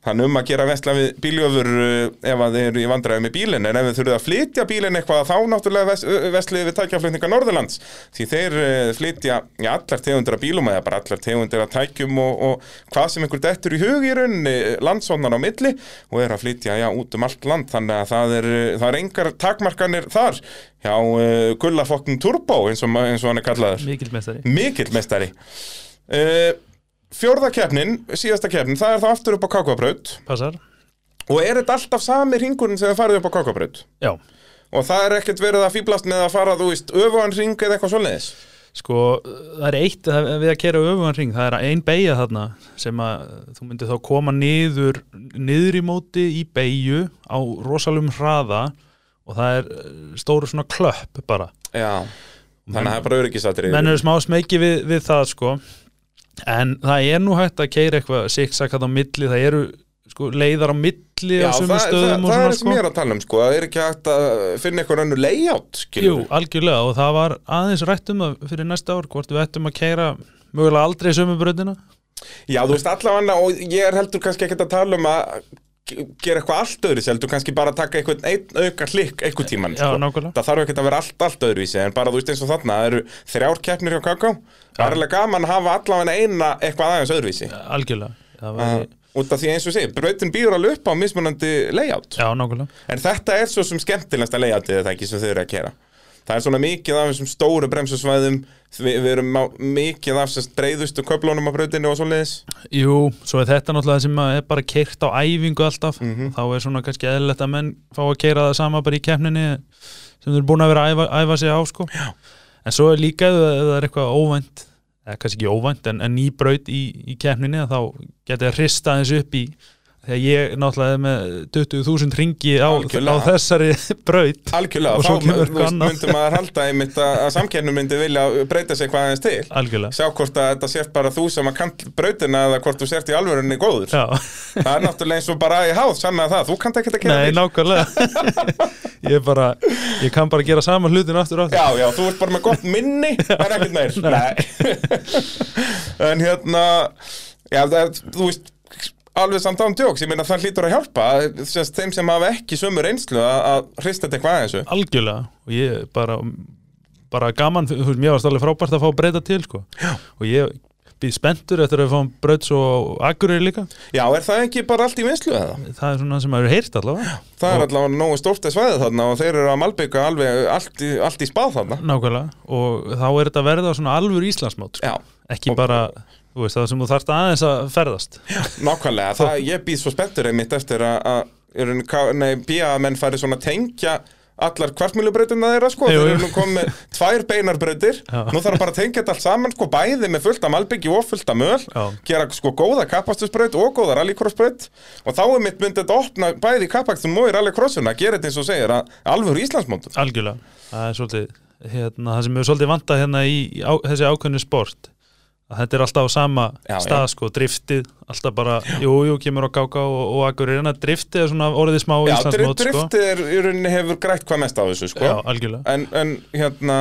S1: Þannig um að gera vestla við bíljöfur uh, ef að þið eru í vandræði með bílinn en ef þið þurfið að flytja bílinn eitthvað þá náttúrulega vest, vestlið við tækjaflutninga Norðurlands. Því þeir uh, flytja já, allar tegundir af bílum eða bara allar tegundir af tækjum og, og hvað sem einhver dettur í hug í rauninni landsóknar á milli og er að flytja já, út um allt land. Þannig að það er, það er engar takmarkanir þar. Hjá uh, Gullafokkin Turbo eins og, eins og hann er kallaður.
S2: Mikill mestari
S1: mikill mestari uh, fjórða keppnin, síðasta keppnin það er þá aftur upp á Kákabraut.
S2: Passar.
S1: Og er þetta alltaf sami ringurinn sem það farið upp á Kákabraut?
S2: Já,
S1: og það er ekkert verið að fýblast með að fara þú veist, öfugan ring eða eitthvað svoleiðis?
S2: Sko, það er eitt að- við að kera öfugan ring, það er ein beigja þarna sem að þú myndir þá koma niður niður í móti í beigju á rosalum hraða og það er eh, stóru svona klöpp bara.
S1: Já, þannig að það er bara öryggisatri
S2: menn eru smá smeki við, við það sko en það er nú hægt að keira eitthvað siksakat á milli, það eru sko, leiðar á milli
S1: Já,
S2: á
S1: það,
S2: sumum
S1: það,
S2: stöðum og
S1: það er
S2: svona
S1: sem
S2: sko.
S1: ég er að tala um sko, það er ekki hægt að finna eitthvað önnu layout
S2: Jú, algjörlega og það var aðeins rætt um það fyrir næsta ár hvort við ættum að keira mögulega aldrei sömu bröðina
S1: Já, þú veist allavega og ég er heldur kannski ekkert að tala um að gera eitthvað allt öðru heldur kannski bara að taka eitthvað einn auka hlikk eitthvað tíman sko. það þarf ekkert að vera allt, allt öðruvísi en bara þú veist eins og þarna, það eru þrjár keppnir hjá Kaká það er alveg gaman að hafa allavega eina eitthvað aðeins öðruvísi.
S2: Algjörlega. Það
S1: uh,
S2: var,
S1: út af því eins og sé, brautin býður alveg upp á mismunandi layout.
S2: Já, nákvæmlega.
S1: En þetta er svo sem skemmtilegsta layoutið þetta ekki sem þau eru að gera það er svona mikið af þessum stóru bremsusvæðum við, við erum á mikið af sérst breyðustu köflunum á brautinu og svoleiðis
S2: Jú, svo er þetta náttúrulega sem er bara keirt á æfingu alltaf
S1: Mhm.
S2: þá er svona kannski eðlilegt að menn fá að keira það sama bara í keppninni sem þeir eru búin að vera að æfa, æfa sig á sko. en svo er líka ef það það er eitthvað óvænt eða kannski ekki óvænt en, en ný braut í, í keppninni að þá geti að hrista aðeins upp í þegar ég náttúrulega er með 20.000 ringi á, á þessari braut.
S1: Algjörlega, þá myndi maður halda einmitt að, að samkennum myndi vilja breyta sig hvað aðeins til.
S2: Algjörlega.
S1: Sjá hvort að þetta sért bara þú sem að kant brautina eða hvort þú sért í alvörunni góður.
S2: Já,
S1: það er náttúrulega eins og bara í háð sanna það, þú kannt ekkert að kera
S2: nei, nákvæmlega. Ég er bara, ég kann bara gera sama hlutin aftur aftur.
S1: Já, já, þú ert bara með gott minni en ekkert meir. Nei. En hérna Já, það er, þú veist alveg samt án tjóks, ég meina það hlýtur að hjálpa sérst, þeim sem hafa ekki sömu reynslu að, að hrista þetta eitthvað aðeins
S2: algjörlega. Og ég bara bara gaman, þú veist, mér varst alveg frábært að fá að breyta til sko. og ég býð spenntur eftir að við fáum bröðs og agurri líka.
S1: Já, er það ekki bara allt í vinslu eða?
S2: það er svona sem maður hefur heyrt allavega.
S1: Það er
S2: Og-
S1: allavega nógu stórt að svæði þarna og þeir eru að malbygga alveg allt í, allt í spáð þarna.
S2: Nákvæmlega. Og þá er þetta að verða svona alvur Íslandsmót sko.
S1: Já,
S2: ekki
S1: Og-
S2: bara, þú veist, það sem þú þarft aðeins að ferðast.
S1: Nákvæmlega, það, ég býð svo spenntur einmitt eftir að, að í ká- nei, BA-menn færi svona tengja allar kvartmjölubrautina þeirra sko, þeir eru nú komið tvær beinar brautir,
S2: Já.
S1: nú þarf bara að tengja þetta allt saman sko, bæði með fullt af malbyggi og fullt af möl.
S2: Já.
S1: gera sko góða kapastusbraut og góða rallycrossbraut. Og þá er mitt myndið að opna bæði kapastum og í rallycrossuna, gera þetta eins og segir að alvöru Íslandsmóndum
S2: algjörlega, það er svolítið hérna, það sem er svolítið vantað hérna í, í á, þessi ákveðnu sport. að þetta er alltaf á sama
S1: Já,
S2: stað sko, driftið, alltaf bara jú, jú, kemur á gáka og, og akkurir en að driftið er svona orðið smá
S1: Já,
S2: Íslandsmót sko.
S1: driftið er, í rauninni hefur grætt hvað mest á þessu sko.
S2: Já, algjörlega.
S1: En, en hérna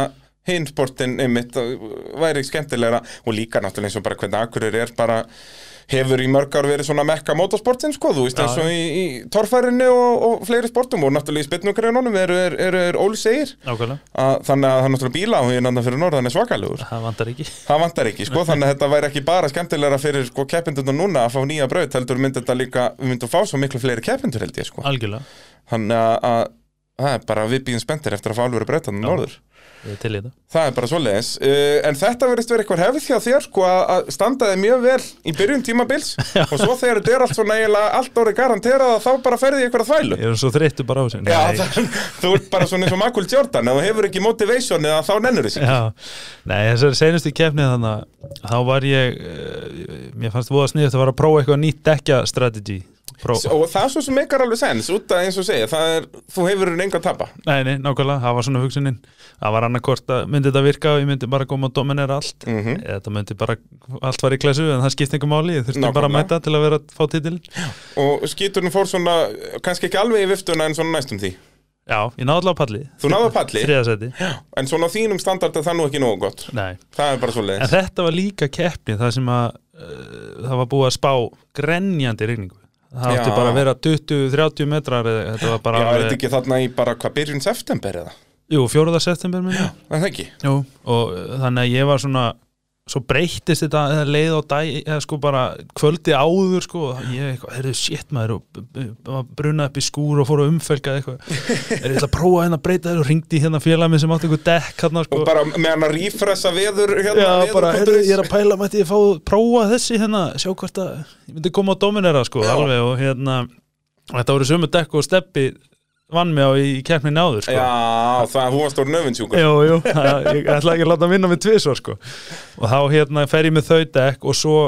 S1: hinn sportin einmitt væri skemmtilegra og líka náttúrulega eins og bara hvernig Akureyri er bara hefur í mörg ár verið svona mekka motorsportin sko, þú veist eins og í, í torfærinni og, og fleiri sportum og náttúrulega í spytnugreinunum eru er, er, er Óli segir.
S2: Nákvæmlega,
S1: að, þannig að það er náttúrulega bíla og hérna fyrir norðan er svakalegur.
S2: Það vantar ekki.
S1: Það vantar ekki sko, þannig að þetta væri ekki bara skemmtilegra fyrir sko keppindunum núna að fá nýja braut heldur myndi þetta líka, við myndum fá svo miklu fleiri keppindur held ég sko,
S2: Algjörlega,
S1: þannig að, að er bara við býðum spenntir eftir að fá alveg
S2: er þetta.
S1: Það er bara svoleiðis. Uh, En þetta verðist verið eitthvað hefð hjá þér sko að- að standa þig mjög vel í byrjun tímabils og svo þegar þetta er allt svona eiginlega allt orðið garanterað þá bara ferði í eitthvað þvælu.
S2: Ég er svo þreyttu bara á þessu.
S1: Það, þú ert bara svona eins og Michael Jordan. Ef þú hefur ekki motivation eða þá nennur þessi
S2: Já, nei, þessari seinustu keppni þannig að þá var ég uh, mér fannst sniðið að var að prófa eitthvað nýtt dekja strategy
S1: og það er svo sem meikar alveg sens út að eins og segja, það er, þú hefur enga að tapa.
S2: Nei, nei, nákvæmlega, það var svona hugsunin. Það var annarkort að myndi þetta virka og ég myndi bara koma og dominera allt.
S1: Mm
S2: eða þetta myndi bara allt var í klesu en það skipti einhver máli, ég þurfti bara að mæta til að vera að fá titil
S1: og skíturinn fór svona kannski ekki alveg í viftuna en svona næstum því.
S2: Já, ég náði allavega palli.
S1: Þú náðu palli,
S2: Þriðasæti
S1: en svona á þínum standard er það nú ekki nógu gott.
S2: Nei,
S1: það er bara svo
S2: en þetta var líka keppni það sem að uh, það var búið að spá grenjandi rigningu það átti
S1: Já.
S2: bara að vera 20-30 metrar eða þetta var bara
S1: Já, er þetta ekki þarna í bara hvað byrjun september eða?
S2: Jú, 4. september minni
S1: Er það ekki?
S2: Jú, og uh, þannig að ég var svona svo breyttist þetta leið á dag eða sko bara kvöldi áður sko, og ég eitthvað, heyrðu shit maður og b- b- b- brunnaði upp í skúr og fór að umfelga eitthvað, er ég ætla að prófa hérna að breyta þér og ringdi hérna félag minn sem átti eitthvað dekk hérna sko,
S1: Og bara með hann að rífressa veður hérna,
S2: já, bara,
S1: veður.is.
S2: heyrðu, ég er að pæla mætti ég fá prófa þessi hérna, sjá hvort að ég myndi koma á dominera sko,
S1: Já.
S2: alveg og hérna þetta voru sömu dekk og steppi vann mig á í keppninni áður sko.
S1: Já, það, hún var stór nöfinsjúkur
S2: Jú, jú, það- ég ætla ekki að láta vinna með tvisvar sko. og þá hérna fer ég með þau dekk og svo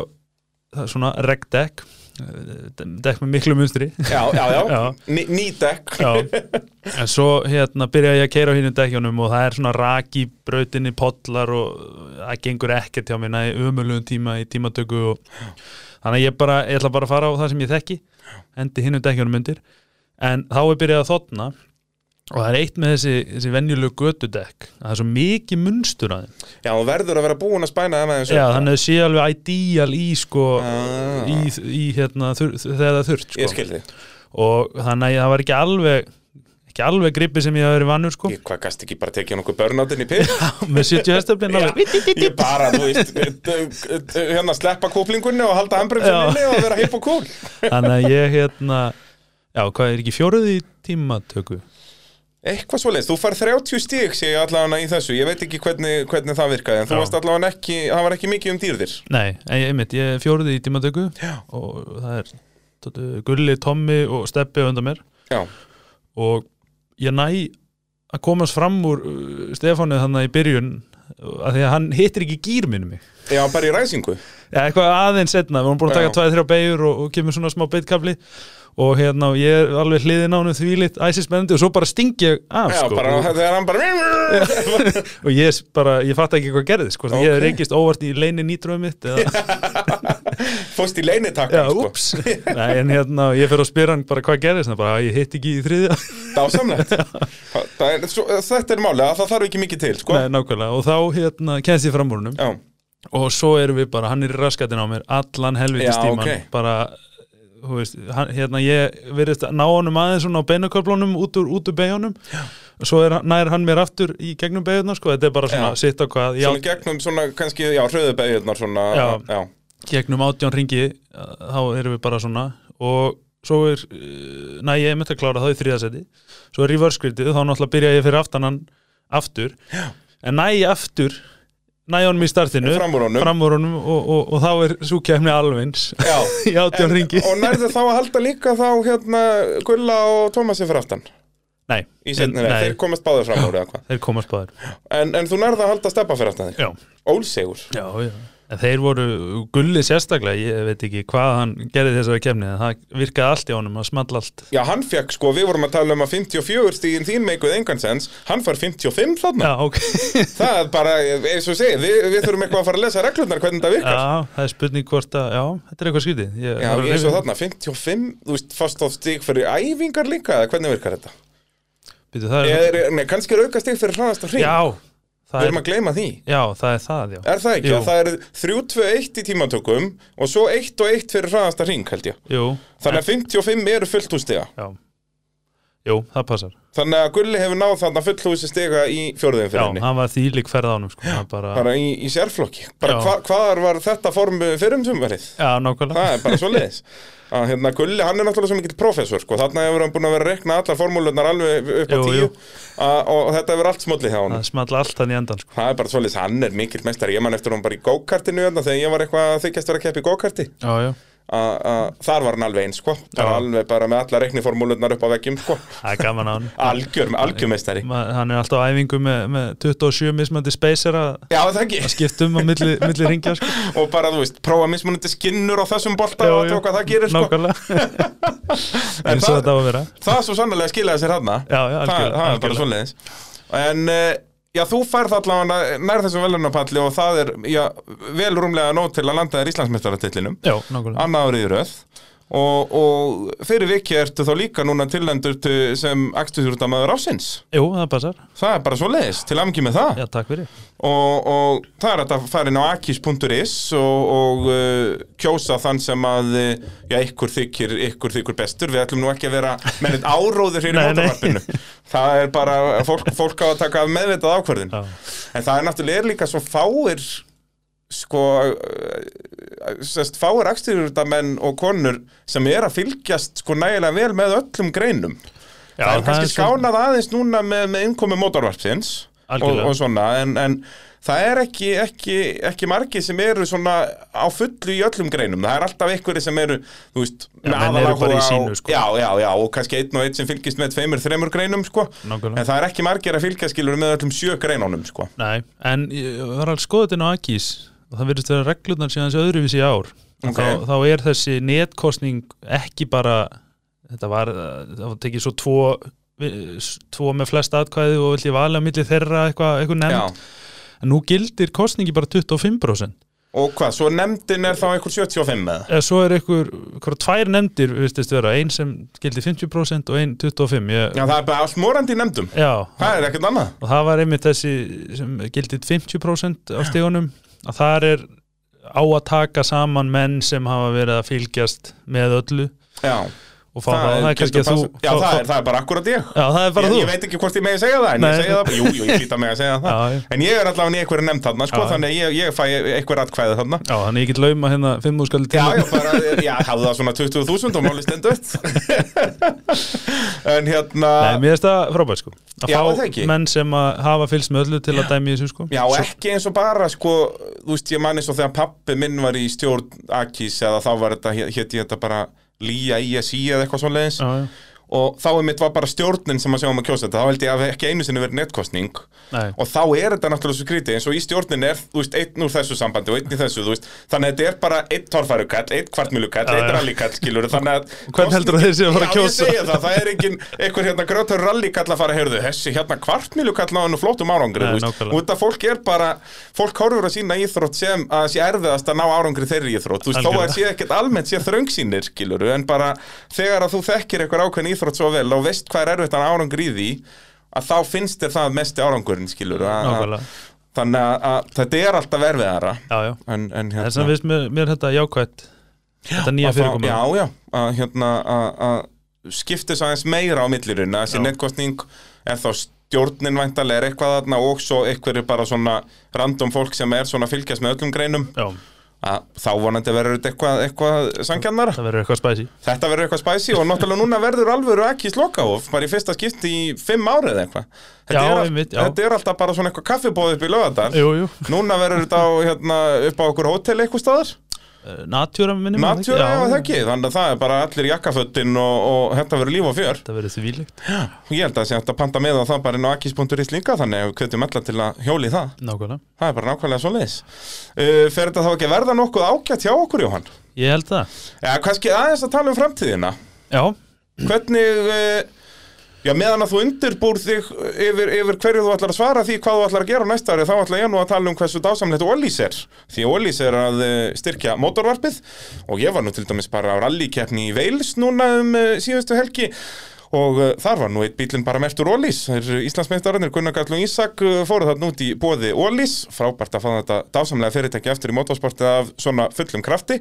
S2: er svona regdekk eh, dekk með miklu munstri
S1: Já, já, já,
S2: Já.
S1: Ný, ný dekk
S2: Já. en svo hérna byrja ég að keira á hínu dekkjónum og það er svona rak í brautinni pollar og það gengur ekkert hjá mér næði umöluðum tíma í tímatöku og þannig ég bara, ég ætla bara að fara á það sem ég þekki hendi hínu dekkjónum undir en þá er byrjað að þotna og það er eitt með þessi, þessi venjulegu götudekk. Að það er svo mikið munstur að þeim.
S1: Já, þú verður að vera búin að spæna það með þessu
S2: Já, þannig að það sé alveg ideal í sko,
S1: Ah.
S2: í, í hérna þur, þegar það þurft sko. og þannig að það var ekki alveg ekki alveg grippi sem ég hafi verið vannur sko.
S1: Ég, hvað gast ekki bara tekið nokkuð börnáttinn í pill?
S2: með 70 hestöflin
S1: Ég bara, þú veist, hérna sleppa kúplingunni og halda
S2: Já.
S1: handbremsunni og vera hipp og cool.
S2: Þannig að ég hérna já, hvað er ekki fjóruð í tímatöku?
S1: Eitthvað svoleiðis, þú fær 30 stík sé ég allavega í þessu, ég veit ekki hvernig, hvernig það virkaði en þú
S2: Já.
S1: varst allavega ekki, það var ekki mikið um dýrðir.
S2: Nei, einmitt, ég er fjóruð í tímatöku
S1: Já.
S2: og það er tóttu, Gulli, Tommi og Steppi undan mér.
S1: Já,
S2: og ég næ að komast fram úr uh, Stefánu þannig í byrjun að því að hann hittir ekki gýr minni mig.
S1: Já bara í ræsingu.
S2: Já, eitthvað aðeins setna, við vorum búin að taka
S1: Já.
S2: tvæði þrjá beigur og, og kemur svona smá beitkafli og hérna, og ég er alveg hliðin á hennu þvílitt æsispennandi og svo bara sting ég af,
S1: Já,
S2: sko.
S1: bara þegar hann bara
S2: og ég bara, ég fatt ekki hvað gerðist, sko, okay. ég reykist óvart í leini nýtröðu mitt eða,
S1: Fóst í leinitakkan,
S2: já,
S1: sko.
S2: ups Nei, en hérna, ég fer að spyrja hann bara hvað gerðist, hann bara, ég hitt ekki í þriðja.
S1: Það er, svo, Þetta er málið, að það þarf ekki mikið til, sko.
S2: Nei, nákvæmlega, og þá hérna, kennst ég fram úr
S1: Já,
S2: og svo erum við bara, hann er í raskatin á mér allan helvitist
S1: Já,
S2: tíman
S1: ok.
S2: bara, þú veist, hérna ég verðist að ná honum aðeins svona á beinuköflunum út úr, úr beigunum svo er, nær hann mér aftur í gegnum beigurnar sko, þetta er bara svona
S1: Já.
S2: sitt á hvað
S1: Svona gegnum svona, kannski, já, hröðubegjurnar svona
S2: Já.
S1: já.
S2: gegnum átján ringi þá erum við bara svona og svo er, uh, næ ég er með að klára það í þriðasetti, svo er reverse gridið þá náttúrulega byrja ég fyrir aftan hann aftur, Já. en næ ég aftur næ honum í startinu
S1: Fram úr honum.
S2: fram úr honum og, og, og þá er svo kemni
S1: Já.
S2: í átján ringi
S1: Og nærðu þá að halda líka þá hérna Gulla og Tómasi fyrir aftan?
S2: Nei,
S1: Í setni
S2: Nei.
S1: þeir komast báður fram úr eða hvað?
S2: Þeir komast báðir.
S1: En, en þú nærðu að halda steppa fyrir aftan þig?
S2: Já,
S1: Ólsegur.
S2: Já, já En þeir voru gulli sérstaklega, ég veit ekki hvað hann gerði þessari kemni, það virkaði allt í honum, það small allt.
S1: Já, hann fekk sko, við vorum að tala um að 54 stíðin þín meikuð engan sens Hann fær 55 þarna
S2: Já, ok.
S1: Það er bara, eins og segið, við, við þurfum eitthvað að fara að lesa reglurnar hvernig þetta virkar
S2: Já, það er spurning hvort að, já, þetta er eitthvað skrítið. Ég,
S1: Já,
S2: að
S1: eins og þarna, 55, þú veist, fast á stík fyrir æfingar líka, eða hvernig virkar þetta?
S2: Býtu, það er,
S1: Er, nei, kannski er auka stík fyrir hraðast á hring
S2: já,
S1: Við erum
S2: er,
S1: að gleyma því
S2: já, það er það, já.
S1: Er það ekki?
S2: Jú.
S1: Að það er 3-2-1 í tímatökum og svo 1 og 1 fyrir hraðasta hring, held ég.
S2: Jú,
S1: Þannig að 55 eru fullt úr stiga.
S2: já. Jú, það passar.
S1: Þannig að Gulli hefur náð þarna full húsi stiga í
S2: Já,
S1: fyrir henni.
S2: hann var þýlik ferð á honum, sko. Já, bara,
S1: Bara í, í sérflokki. Bara
S2: Já.
S1: hva, hvaðar var þetta form fyrir um sumverið?
S2: já, nákvæmlega.
S1: Það er bara svo leiðis. Að hérna Gulli, hann er náttúrulega svo mikill professor, sko. Þarna hefur hann búin að vera að rekna allar formúlunar alveg upp á
S2: Jú,
S1: tíu.
S2: jú.
S1: Að, og þetta hefur allt smollið hjá hann.
S2: Það small allt hann í endan, sko.
S1: Það er bara svoleiðis, hann er mikill mestari. Ég man eftir hann bara í go-kartinu var að þar var hann alveg eins sko. Bara
S2: Já.
S1: alveg bara með alla reikniformúlunar upp á veggjum sko.
S2: Það
S1: algjör, algjör meistari
S2: Ma, hann er alltaf á æfingu með, með 27 mismandi spacer að
S1: það
S2: skipta um á milli, milli ringja, sko.
S1: og bara þú veist, prófa mismunandi skinnur á þessum bolta og hvað það gerir sko. En það- það er svo sannlega skilaði sér hann það, það er bara
S2: algjörlega.
S1: svoleiðis. En uh, já, þú færð allavega nær þessum velunapalli og það er já, vel rúmlega nót til að landa þér Íslandsmeistaratitlinum
S2: Já, nákvæmlega.
S1: annað árið í röð og, og fyrir viki ertu þá líka núna tillendur til, sem akstuðjúrdamaður ásins
S2: Jú, það passar.
S1: það er bara svo leiðis, til amgi með það
S2: Já, takk fyrir.
S1: og, og það er að fara inn á akis.is og, og uh, kjósa þann sem að uh, já, ykkur þykir, ykkur þykir bestur við ætlum nú ekki að vera með neitt áróður hér í mótavarpinu það er bara, fólk, fólk á að taka meðvitað ákvörðin
S2: Já.
S1: en það er náttúrulega líka svo fáir sko uh, sest, fáir akstýrjúrdamenn og konur sem er að fylgjast sko nægilega vel með öllum greinum
S2: Já,
S1: það er kannski
S2: svo-
S1: skánað aðeins núna með, með innkomi mótorvarpsins og, og svona en, en það er ekki, ekki, ekki margi sem eru svona á fullu í öllum greinum það er alltaf einhverju sem eru þú veist,
S2: Já,
S1: með aðaláhuga
S2: sko.
S1: já, já, já, og kannski einn og einn sem fylgist með tveimur, þreimur greinum sko.
S2: Nákvæmlega.
S1: en það er ekki margir að fylgja skilur með öllum sjö greinunum sko.
S2: Nei, en ég var alveg skoðið inn á Akis og það verðist vera reglurnar síðan þessi öðruvísi ár.
S1: Ok.
S2: þá, þá er þessi netkostning ekki bara þetta var, það var tekið svo tvo vi- tvo með flest atkvæði og vill ég valja á milli þeirra eitthvað,
S1: Já.
S2: nefnd en nú gildir kostningi bara 25%
S1: og hvað, svo nefndin er þá einhver 75 með
S2: eða? Svo er eitthvað, eitthvað tvær nefndir vistist vera, ein sem gildir 50% og ein 25% ég,
S1: já, það er bara allt morandi nefndum.
S2: Já,
S1: það er ekkert annað.
S2: Og það var einmitt þessi sem gildir 50% á stígunum að það er á að taka saman menn sem hafa verið að fylgjast með öllu.
S1: Já,
S2: fá það, það er kannski þú
S1: já,
S2: fá-
S1: það, er, það er bara akkurat ég.
S2: Já, það er bara
S1: ég,
S2: þú.
S1: ég veit ekki hvort ég megi segja það en
S2: Nei.
S1: ég segja það, jú, jú, ég hlýta mig að segja það.
S2: Já,
S1: en ég er allavega einhverju nefnd þarna sko, þannig ég, ég fæ einhver atkvæði þarna.
S2: Já, þannig ég get lauma hérna 5 úrskali
S1: Já, já, bara, já, hafðu það svona 20.000 og máli stenduð En hérna
S2: Nei, mér finnst það frábært sko. Að fá menn sem að hafa fylgst með öllu til að dæmi þessu sko.
S1: Já, ekki eins og bara, sko, þú veist, ég man eins og þegar pappi minn var í stjórn Akis þá
S2: já, já.
S1: og þá einmitt var bara stjórnin sem að sjá um að kjósa þetta, þá held ég að ekki einu sinni verið nettkostning
S2: Nei.
S1: og þá er þetta náttúrulega svo skrítið. Eins og í stjórnin er, þú veist, einn úr þessu sambandi og einn í þessu, þú veist, þannig að þetta er bara einn torfærukall, einn kvartmýlukall,
S2: Já,
S1: einn
S2: já.
S1: rallykall, skilur þannig að
S2: hvern heldurðu að þeir séu að fara að
S1: Já,
S2: kjósa?
S1: ég segi það, það er engin einhver hérna grjótur rallykall að fara að heyrðu þessi hérna kvartmýlukall náðu flótum árangri, og þetta fólk er bara fólk horfur að sína íþrótt sem að sé erfiðast að ná árangri þeirri íþrótt, þú veist, þó að sé ekkert almennt sé þröngsýnir, skilur, en bara þegar að þú þekkir eitthvað ákveðin íþrótt svo vel og veist hvað er erfitt að ná árangri í því að þá finnst þér það mesti árangurinn, skilur þannig að, þetta er alltaf erfiðara.
S2: Já, já.
S1: en, hérna
S2: þess að mér, mér þetta jákvætt þetta nýja fyrirkomið
S1: Já, já, að hérna skiptis aðeins meira á millirinn að þessi
S2: Já.
S1: nettkostning er þá stjórnin væntalega er eitthvað þarna og svo einhverju bara svona random fólk sem er svona fylgjast með öllum greinum.
S2: Já,
S1: að þá vonandi verður þetta eitthvað, eitthvað sangjarnara
S2: það verður eitthvað spæsi
S1: Þetta verður eitthvað spæsi og náttúrulega núna verður alvöru ekki slokkahof, bara í fyrsta skipti í fimm árið eitthvað. Þetta,
S2: Já,
S1: er all-
S2: já.
S1: þetta er alltaf bara svona eitthvað kaffibóð upp í lögadal.
S2: Jú, jú,
S1: Núna verður þetta á, hérna, upp á okkur hótel eitthvað staðar.
S2: Natjúra minnum
S1: Natúra, já, það ekki. Þannig að það er bara allir jakkaföttin og, og þetta verður líf og fjör.
S2: Það verður þvílíkt
S1: Og Ég held að það sé að panta með á það bara inn á akis.is líka, þannig að við kvetjum alla til að hjóli það.
S2: Nákvæmlega
S1: Það er bara nákvæmlega svo leiðis. Uh, fer þetta þá ekki verða nokkuð ágætt hjá okkur, Jóhann?
S2: Ég held það
S1: Já, kannski aðeins að tala um framtíðina.
S2: Já,
S1: Hvernig, eh, já meðan að þú undirbúr þig yfir, yfir hverju þú ætlar að svara því hvað þú ætlar að gera næsta ári þá ætla ég nú að tala um hversu dásamlegt Ólís er. Því Ólís er að eh, styrkja mótorvarpið og ég var nú til dæmis bara á rallikeppni í Veils núna um eh, síðustu helgi og uh, þar var nú eitt bílinn bara mertur Ólís þeir Íslandsmeistararnir Gunnar Gall og Ísak uh, fóru þarna út í bóði Ólís frábært að fá þetta dásamlega fyrirtæki eftir í motorsportið af svona fullum krafti.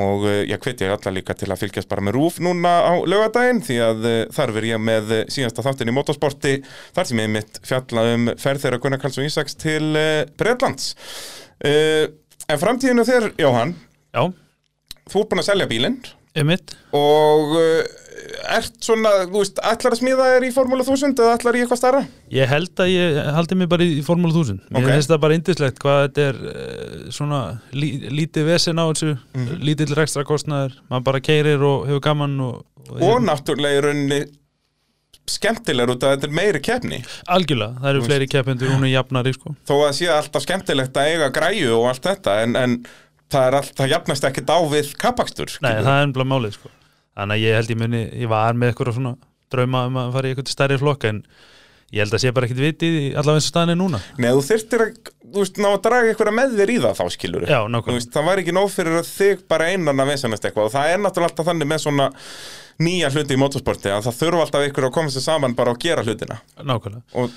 S1: Og uh, ég hveti alla líka til að fylgjast bara með rúf núna á laugadaginn því að þar verð ég með síðasta þáttin í motorsporti þar sem ég mitt fjalla um ferð þeirra Gunnar Galls og Ísaks til Breitlands En framtíðinu þér, Jóhann
S2: já,
S1: þú ert búin að selja bílinn.
S2: Einmitt.
S1: Og ert svona, þú veist, ætlar að smíða þér í Formúlu 1000 eða ætlar í eitthvað starra?
S2: Ég held að ég haldi mig bara í Formúlu 1000 Mér
S1: Ok.
S2: finnst það bara indislegt hvað þetta er uh, svona lí, lítið vesen á þessu
S1: Mhm.
S2: lítill rekstra kostnaður maður bara keirir og hefur gaman og, og,
S1: Og náttúrulega í rauninni skemmtilegur út að þetta er meiri keppni
S2: algjörlega, það eru fleiri keppendur hún er jafnari sko.
S1: þó að sé alltaf skemmtilegt að eiga græju og allt þetta en, en það er allt, það jafnast ekkert á við kapakstur
S2: Nei, það er ennbla málið sko. Þannig að ég held ég muni, ég var með eitthvað svona drauma um að fara í eitthvað stærri flokk en ég held að sé bara ekkit vitið í allavega eins og staðan er núna.
S1: Nei, þú þyrftir að, þú veist, ná að draga eitthvað með þér í það þá skilur
S2: Já, nákvæmlega.
S1: veist, Það var ekki nóg fyrir að þig bara einan að vesenast eitthvað. Og það er náttúrulega alltaf þannig með svona nýja hluti í motorsporti að það þurfa alltaf ykkur að koma sér saman bara og gera hlutina.
S2: Nákvæmlega,
S1: og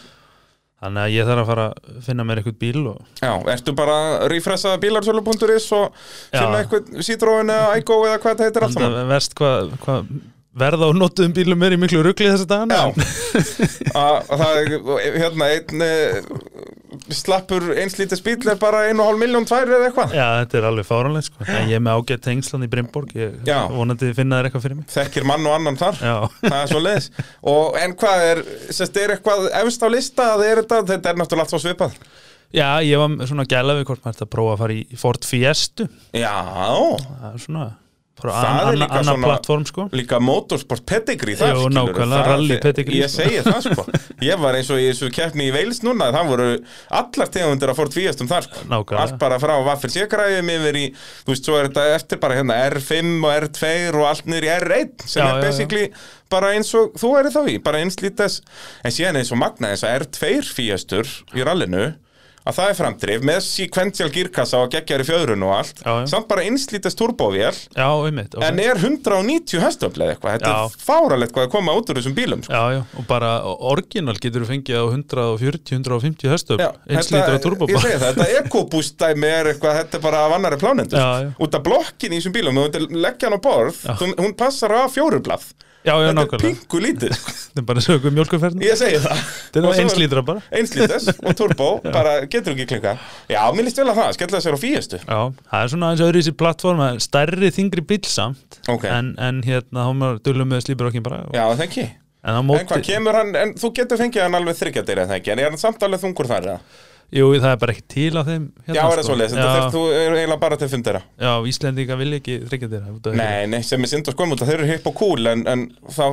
S2: þannig að ég þarf að fara að finna mér eitthvað bíl og
S1: Já, ertu bara að refressa bílarsölu.is og finna eitthvað Citroen eða Igo eða hvað þetta heitir allt saman?
S2: það verst hvað hva verða á notuðum bílum er í miklu rugli þessa dagana?
S1: Já, að, að það er hérna einn slappur einslítið bíl er bara 1,5 miljón tvær eða eitthvað.
S2: Já, þetta er alveg fáranlega sko. En ég er með ágætt tengslan í Brimborg ég
S1: Já.
S2: vonandi finna þér eitthvað fyrir mig.
S1: Þekkir mann og annan þar.
S2: Já,
S1: það er svo leiðis og en hvað er, sérst, er eitthvað efst á lista að er þetta, þetta er náttúrulega allt svo svipað.
S2: Já ég var svona gæla við hvort maður að prófa að fara í Ford Fiestu
S1: Já,
S2: Það er svona
S1: Það er líka svona-
S2: plattform sko.
S1: líka motorsport pedigree þar
S2: Jú,
S1: það-
S2: rally pedigree,
S1: ég segi það sko. Ég var eins og þessu keppni í Veils núna það voru allar tegundir að fórt fíastum þar sko. Allt bara frá vaffir sékræðum yfir í, þú veist, svo er þetta eftir bara hérna R5 og R2 og allt niður í R1 sem
S2: Já,
S1: er
S2: já, já.
S1: basically bara eins og þú er þá í, bara einslítas en síðan eins og magna þess að R2 fíastur í rallinu að það er framdrif með sequential girkassa og geggjar í fjöðrun og allt
S2: Já, já.
S1: samt bara einslítast turbovél
S2: einmitt okay.
S1: en er 190 hestöfl eða eitthvað þetta er fáralegt hvað að koma út úr þessum bílum sko.
S2: Já, já, og bara orginal getur þú fengið á 140-150 hestöp
S1: Já,
S2: eins
S1: þetta- dæmi er eitthvað, þetta er bara af annari plánendur
S2: já.
S1: út af blokkin í þessum bílum, þú leggja hann á borð hún, hún passar á fjórublað
S2: Já, já,
S1: þetta er pingu lítið sko.
S2: Þetta er bara sögum mjölkuferðin
S1: ég segi það.
S2: Þetta er
S1: Og svo
S2: eins lítra bara.
S1: einslítes og turbo, bara getur ekki klinka já, mér líst vel að það, skella sér á fíestu
S2: Já, það er svona aðeins öðru í sér plattform það er stærri, þingri bíl samt.
S1: Ok.
S2: en, en hérna, þá maður dölum með slípur okkur bara.
S1: Já, það ekki.
S2: En á
S1: en
S2: móti,
S1: hvað kemur hann, en þú getur fengið hann alveg þryggjadir eða ekki, en er hann samt alveg þungur þar eða?
S2: Jú, það er bara ekki til á þeim hérna,
S1: já, er það svo leið, þetta
S2: já,
S1: þurft þú er eiginlega bara til fundera.
S2: Já, Íslendinga vilja ekki þryggja þér
S1: Nei, nei, sem er synd og skoðum út að þeir eru hipp og cool en, en þá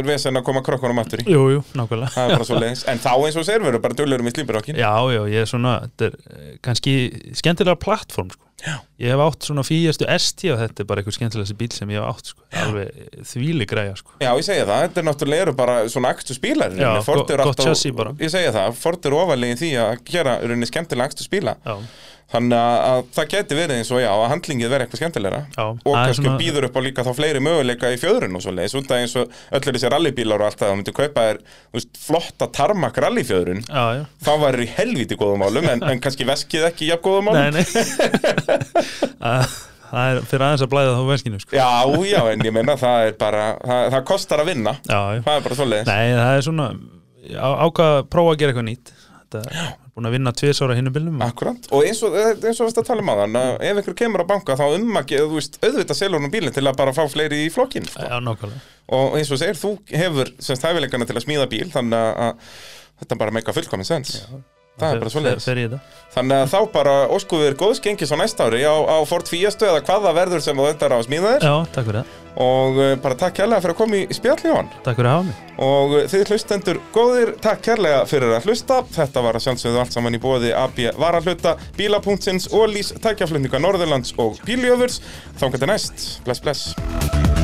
S1: er vesen að koma krokkunum aftur í.
S2: Jú, jú, nákvæmlega.
S1: En þá eins og sér verður bara döllurum í slípirokkin
S2: Já, já, ég er svona, þetta er eh, kannski skemmtilega plattform, sko
S1: Já.
S2: Ég hef átt svona fíjastu ST og þetta er bara einhver skemmtilegasti bíl sem ég hef átt, sko. Alveg þvíli græja, sko.
S1: Já, ég segja það, þetta er náttúrulega bara svona akstu spílar.
S2: Já,
S1: Ford
S2: go- gott
S1: alltaf-
S2: chassis bara.
S1: Ég segja það, Ford eru ofalega í því að gera skemmtilega akstu spíla.
S2: Já,
S1: Þannig að, að það geti verið eins og já, að handlingið verði eitthvað skemmtilegra.
S2: Já,
S1: Og kannski
S2: svona-
S1: býður upp á líka þá fleiri möguleika í fjöðrun og svo leiðis Út af eins og öllir þessi rallybílar og allt það, þú myndir kaupa þér flotta tarmak rallyfjöðrun Þá væri í helvíti góðum málum, en, en kannski veskið ekki jafn góðum málum.
S2: Nei, nei. Að- Það er fyrir aðeins að blæða þá velkinu, sko.
S1: Já, já, en ég meina það er bara, það, það kostar að vinna.
S2: Já, já.
S1: Það er bara svoleiðis.
S2: Nei, það er svona ákvað að prófa að gera eitthvað nýtt. Þetta búin að vinna tvis ára hinnum bílnum.
S1: Akkurat, og eins og, veist að tala um aðan ef einhver kemur á banka þá um veist, auðvitað selur hún bílinn til að bara fá fleiri í flokkin sko.
S2: Já, nákvæmlega.
S1: Og eins og segir, þú hefur semst hæfileikana til að smíða bíl þannig að- þetta bara meika fullkomin sens það er bara
S2: þetta.
S1: Þannig að þá bara óskuður góðs gengis á næsta ári á, á Ford Fiastu eða hvað það verður sem þú endar á að smíða þér.
S2: Já, takk fyrir það.
S1: Og uh, bara takk kærlega fyrir að koma í spjalli á hann
S2: Takk fyrir að hafa mig.
S1: Og uh, þið hlustendur góðir, takk kærlega fyrir að hlusta. Þetta var að sjálfsögðu allt saman í bóði AB Varahluta, Bíla.sins, Ólís, Tækjaflutninga Norðurlands og Bíljöfurs þá næst, bless bless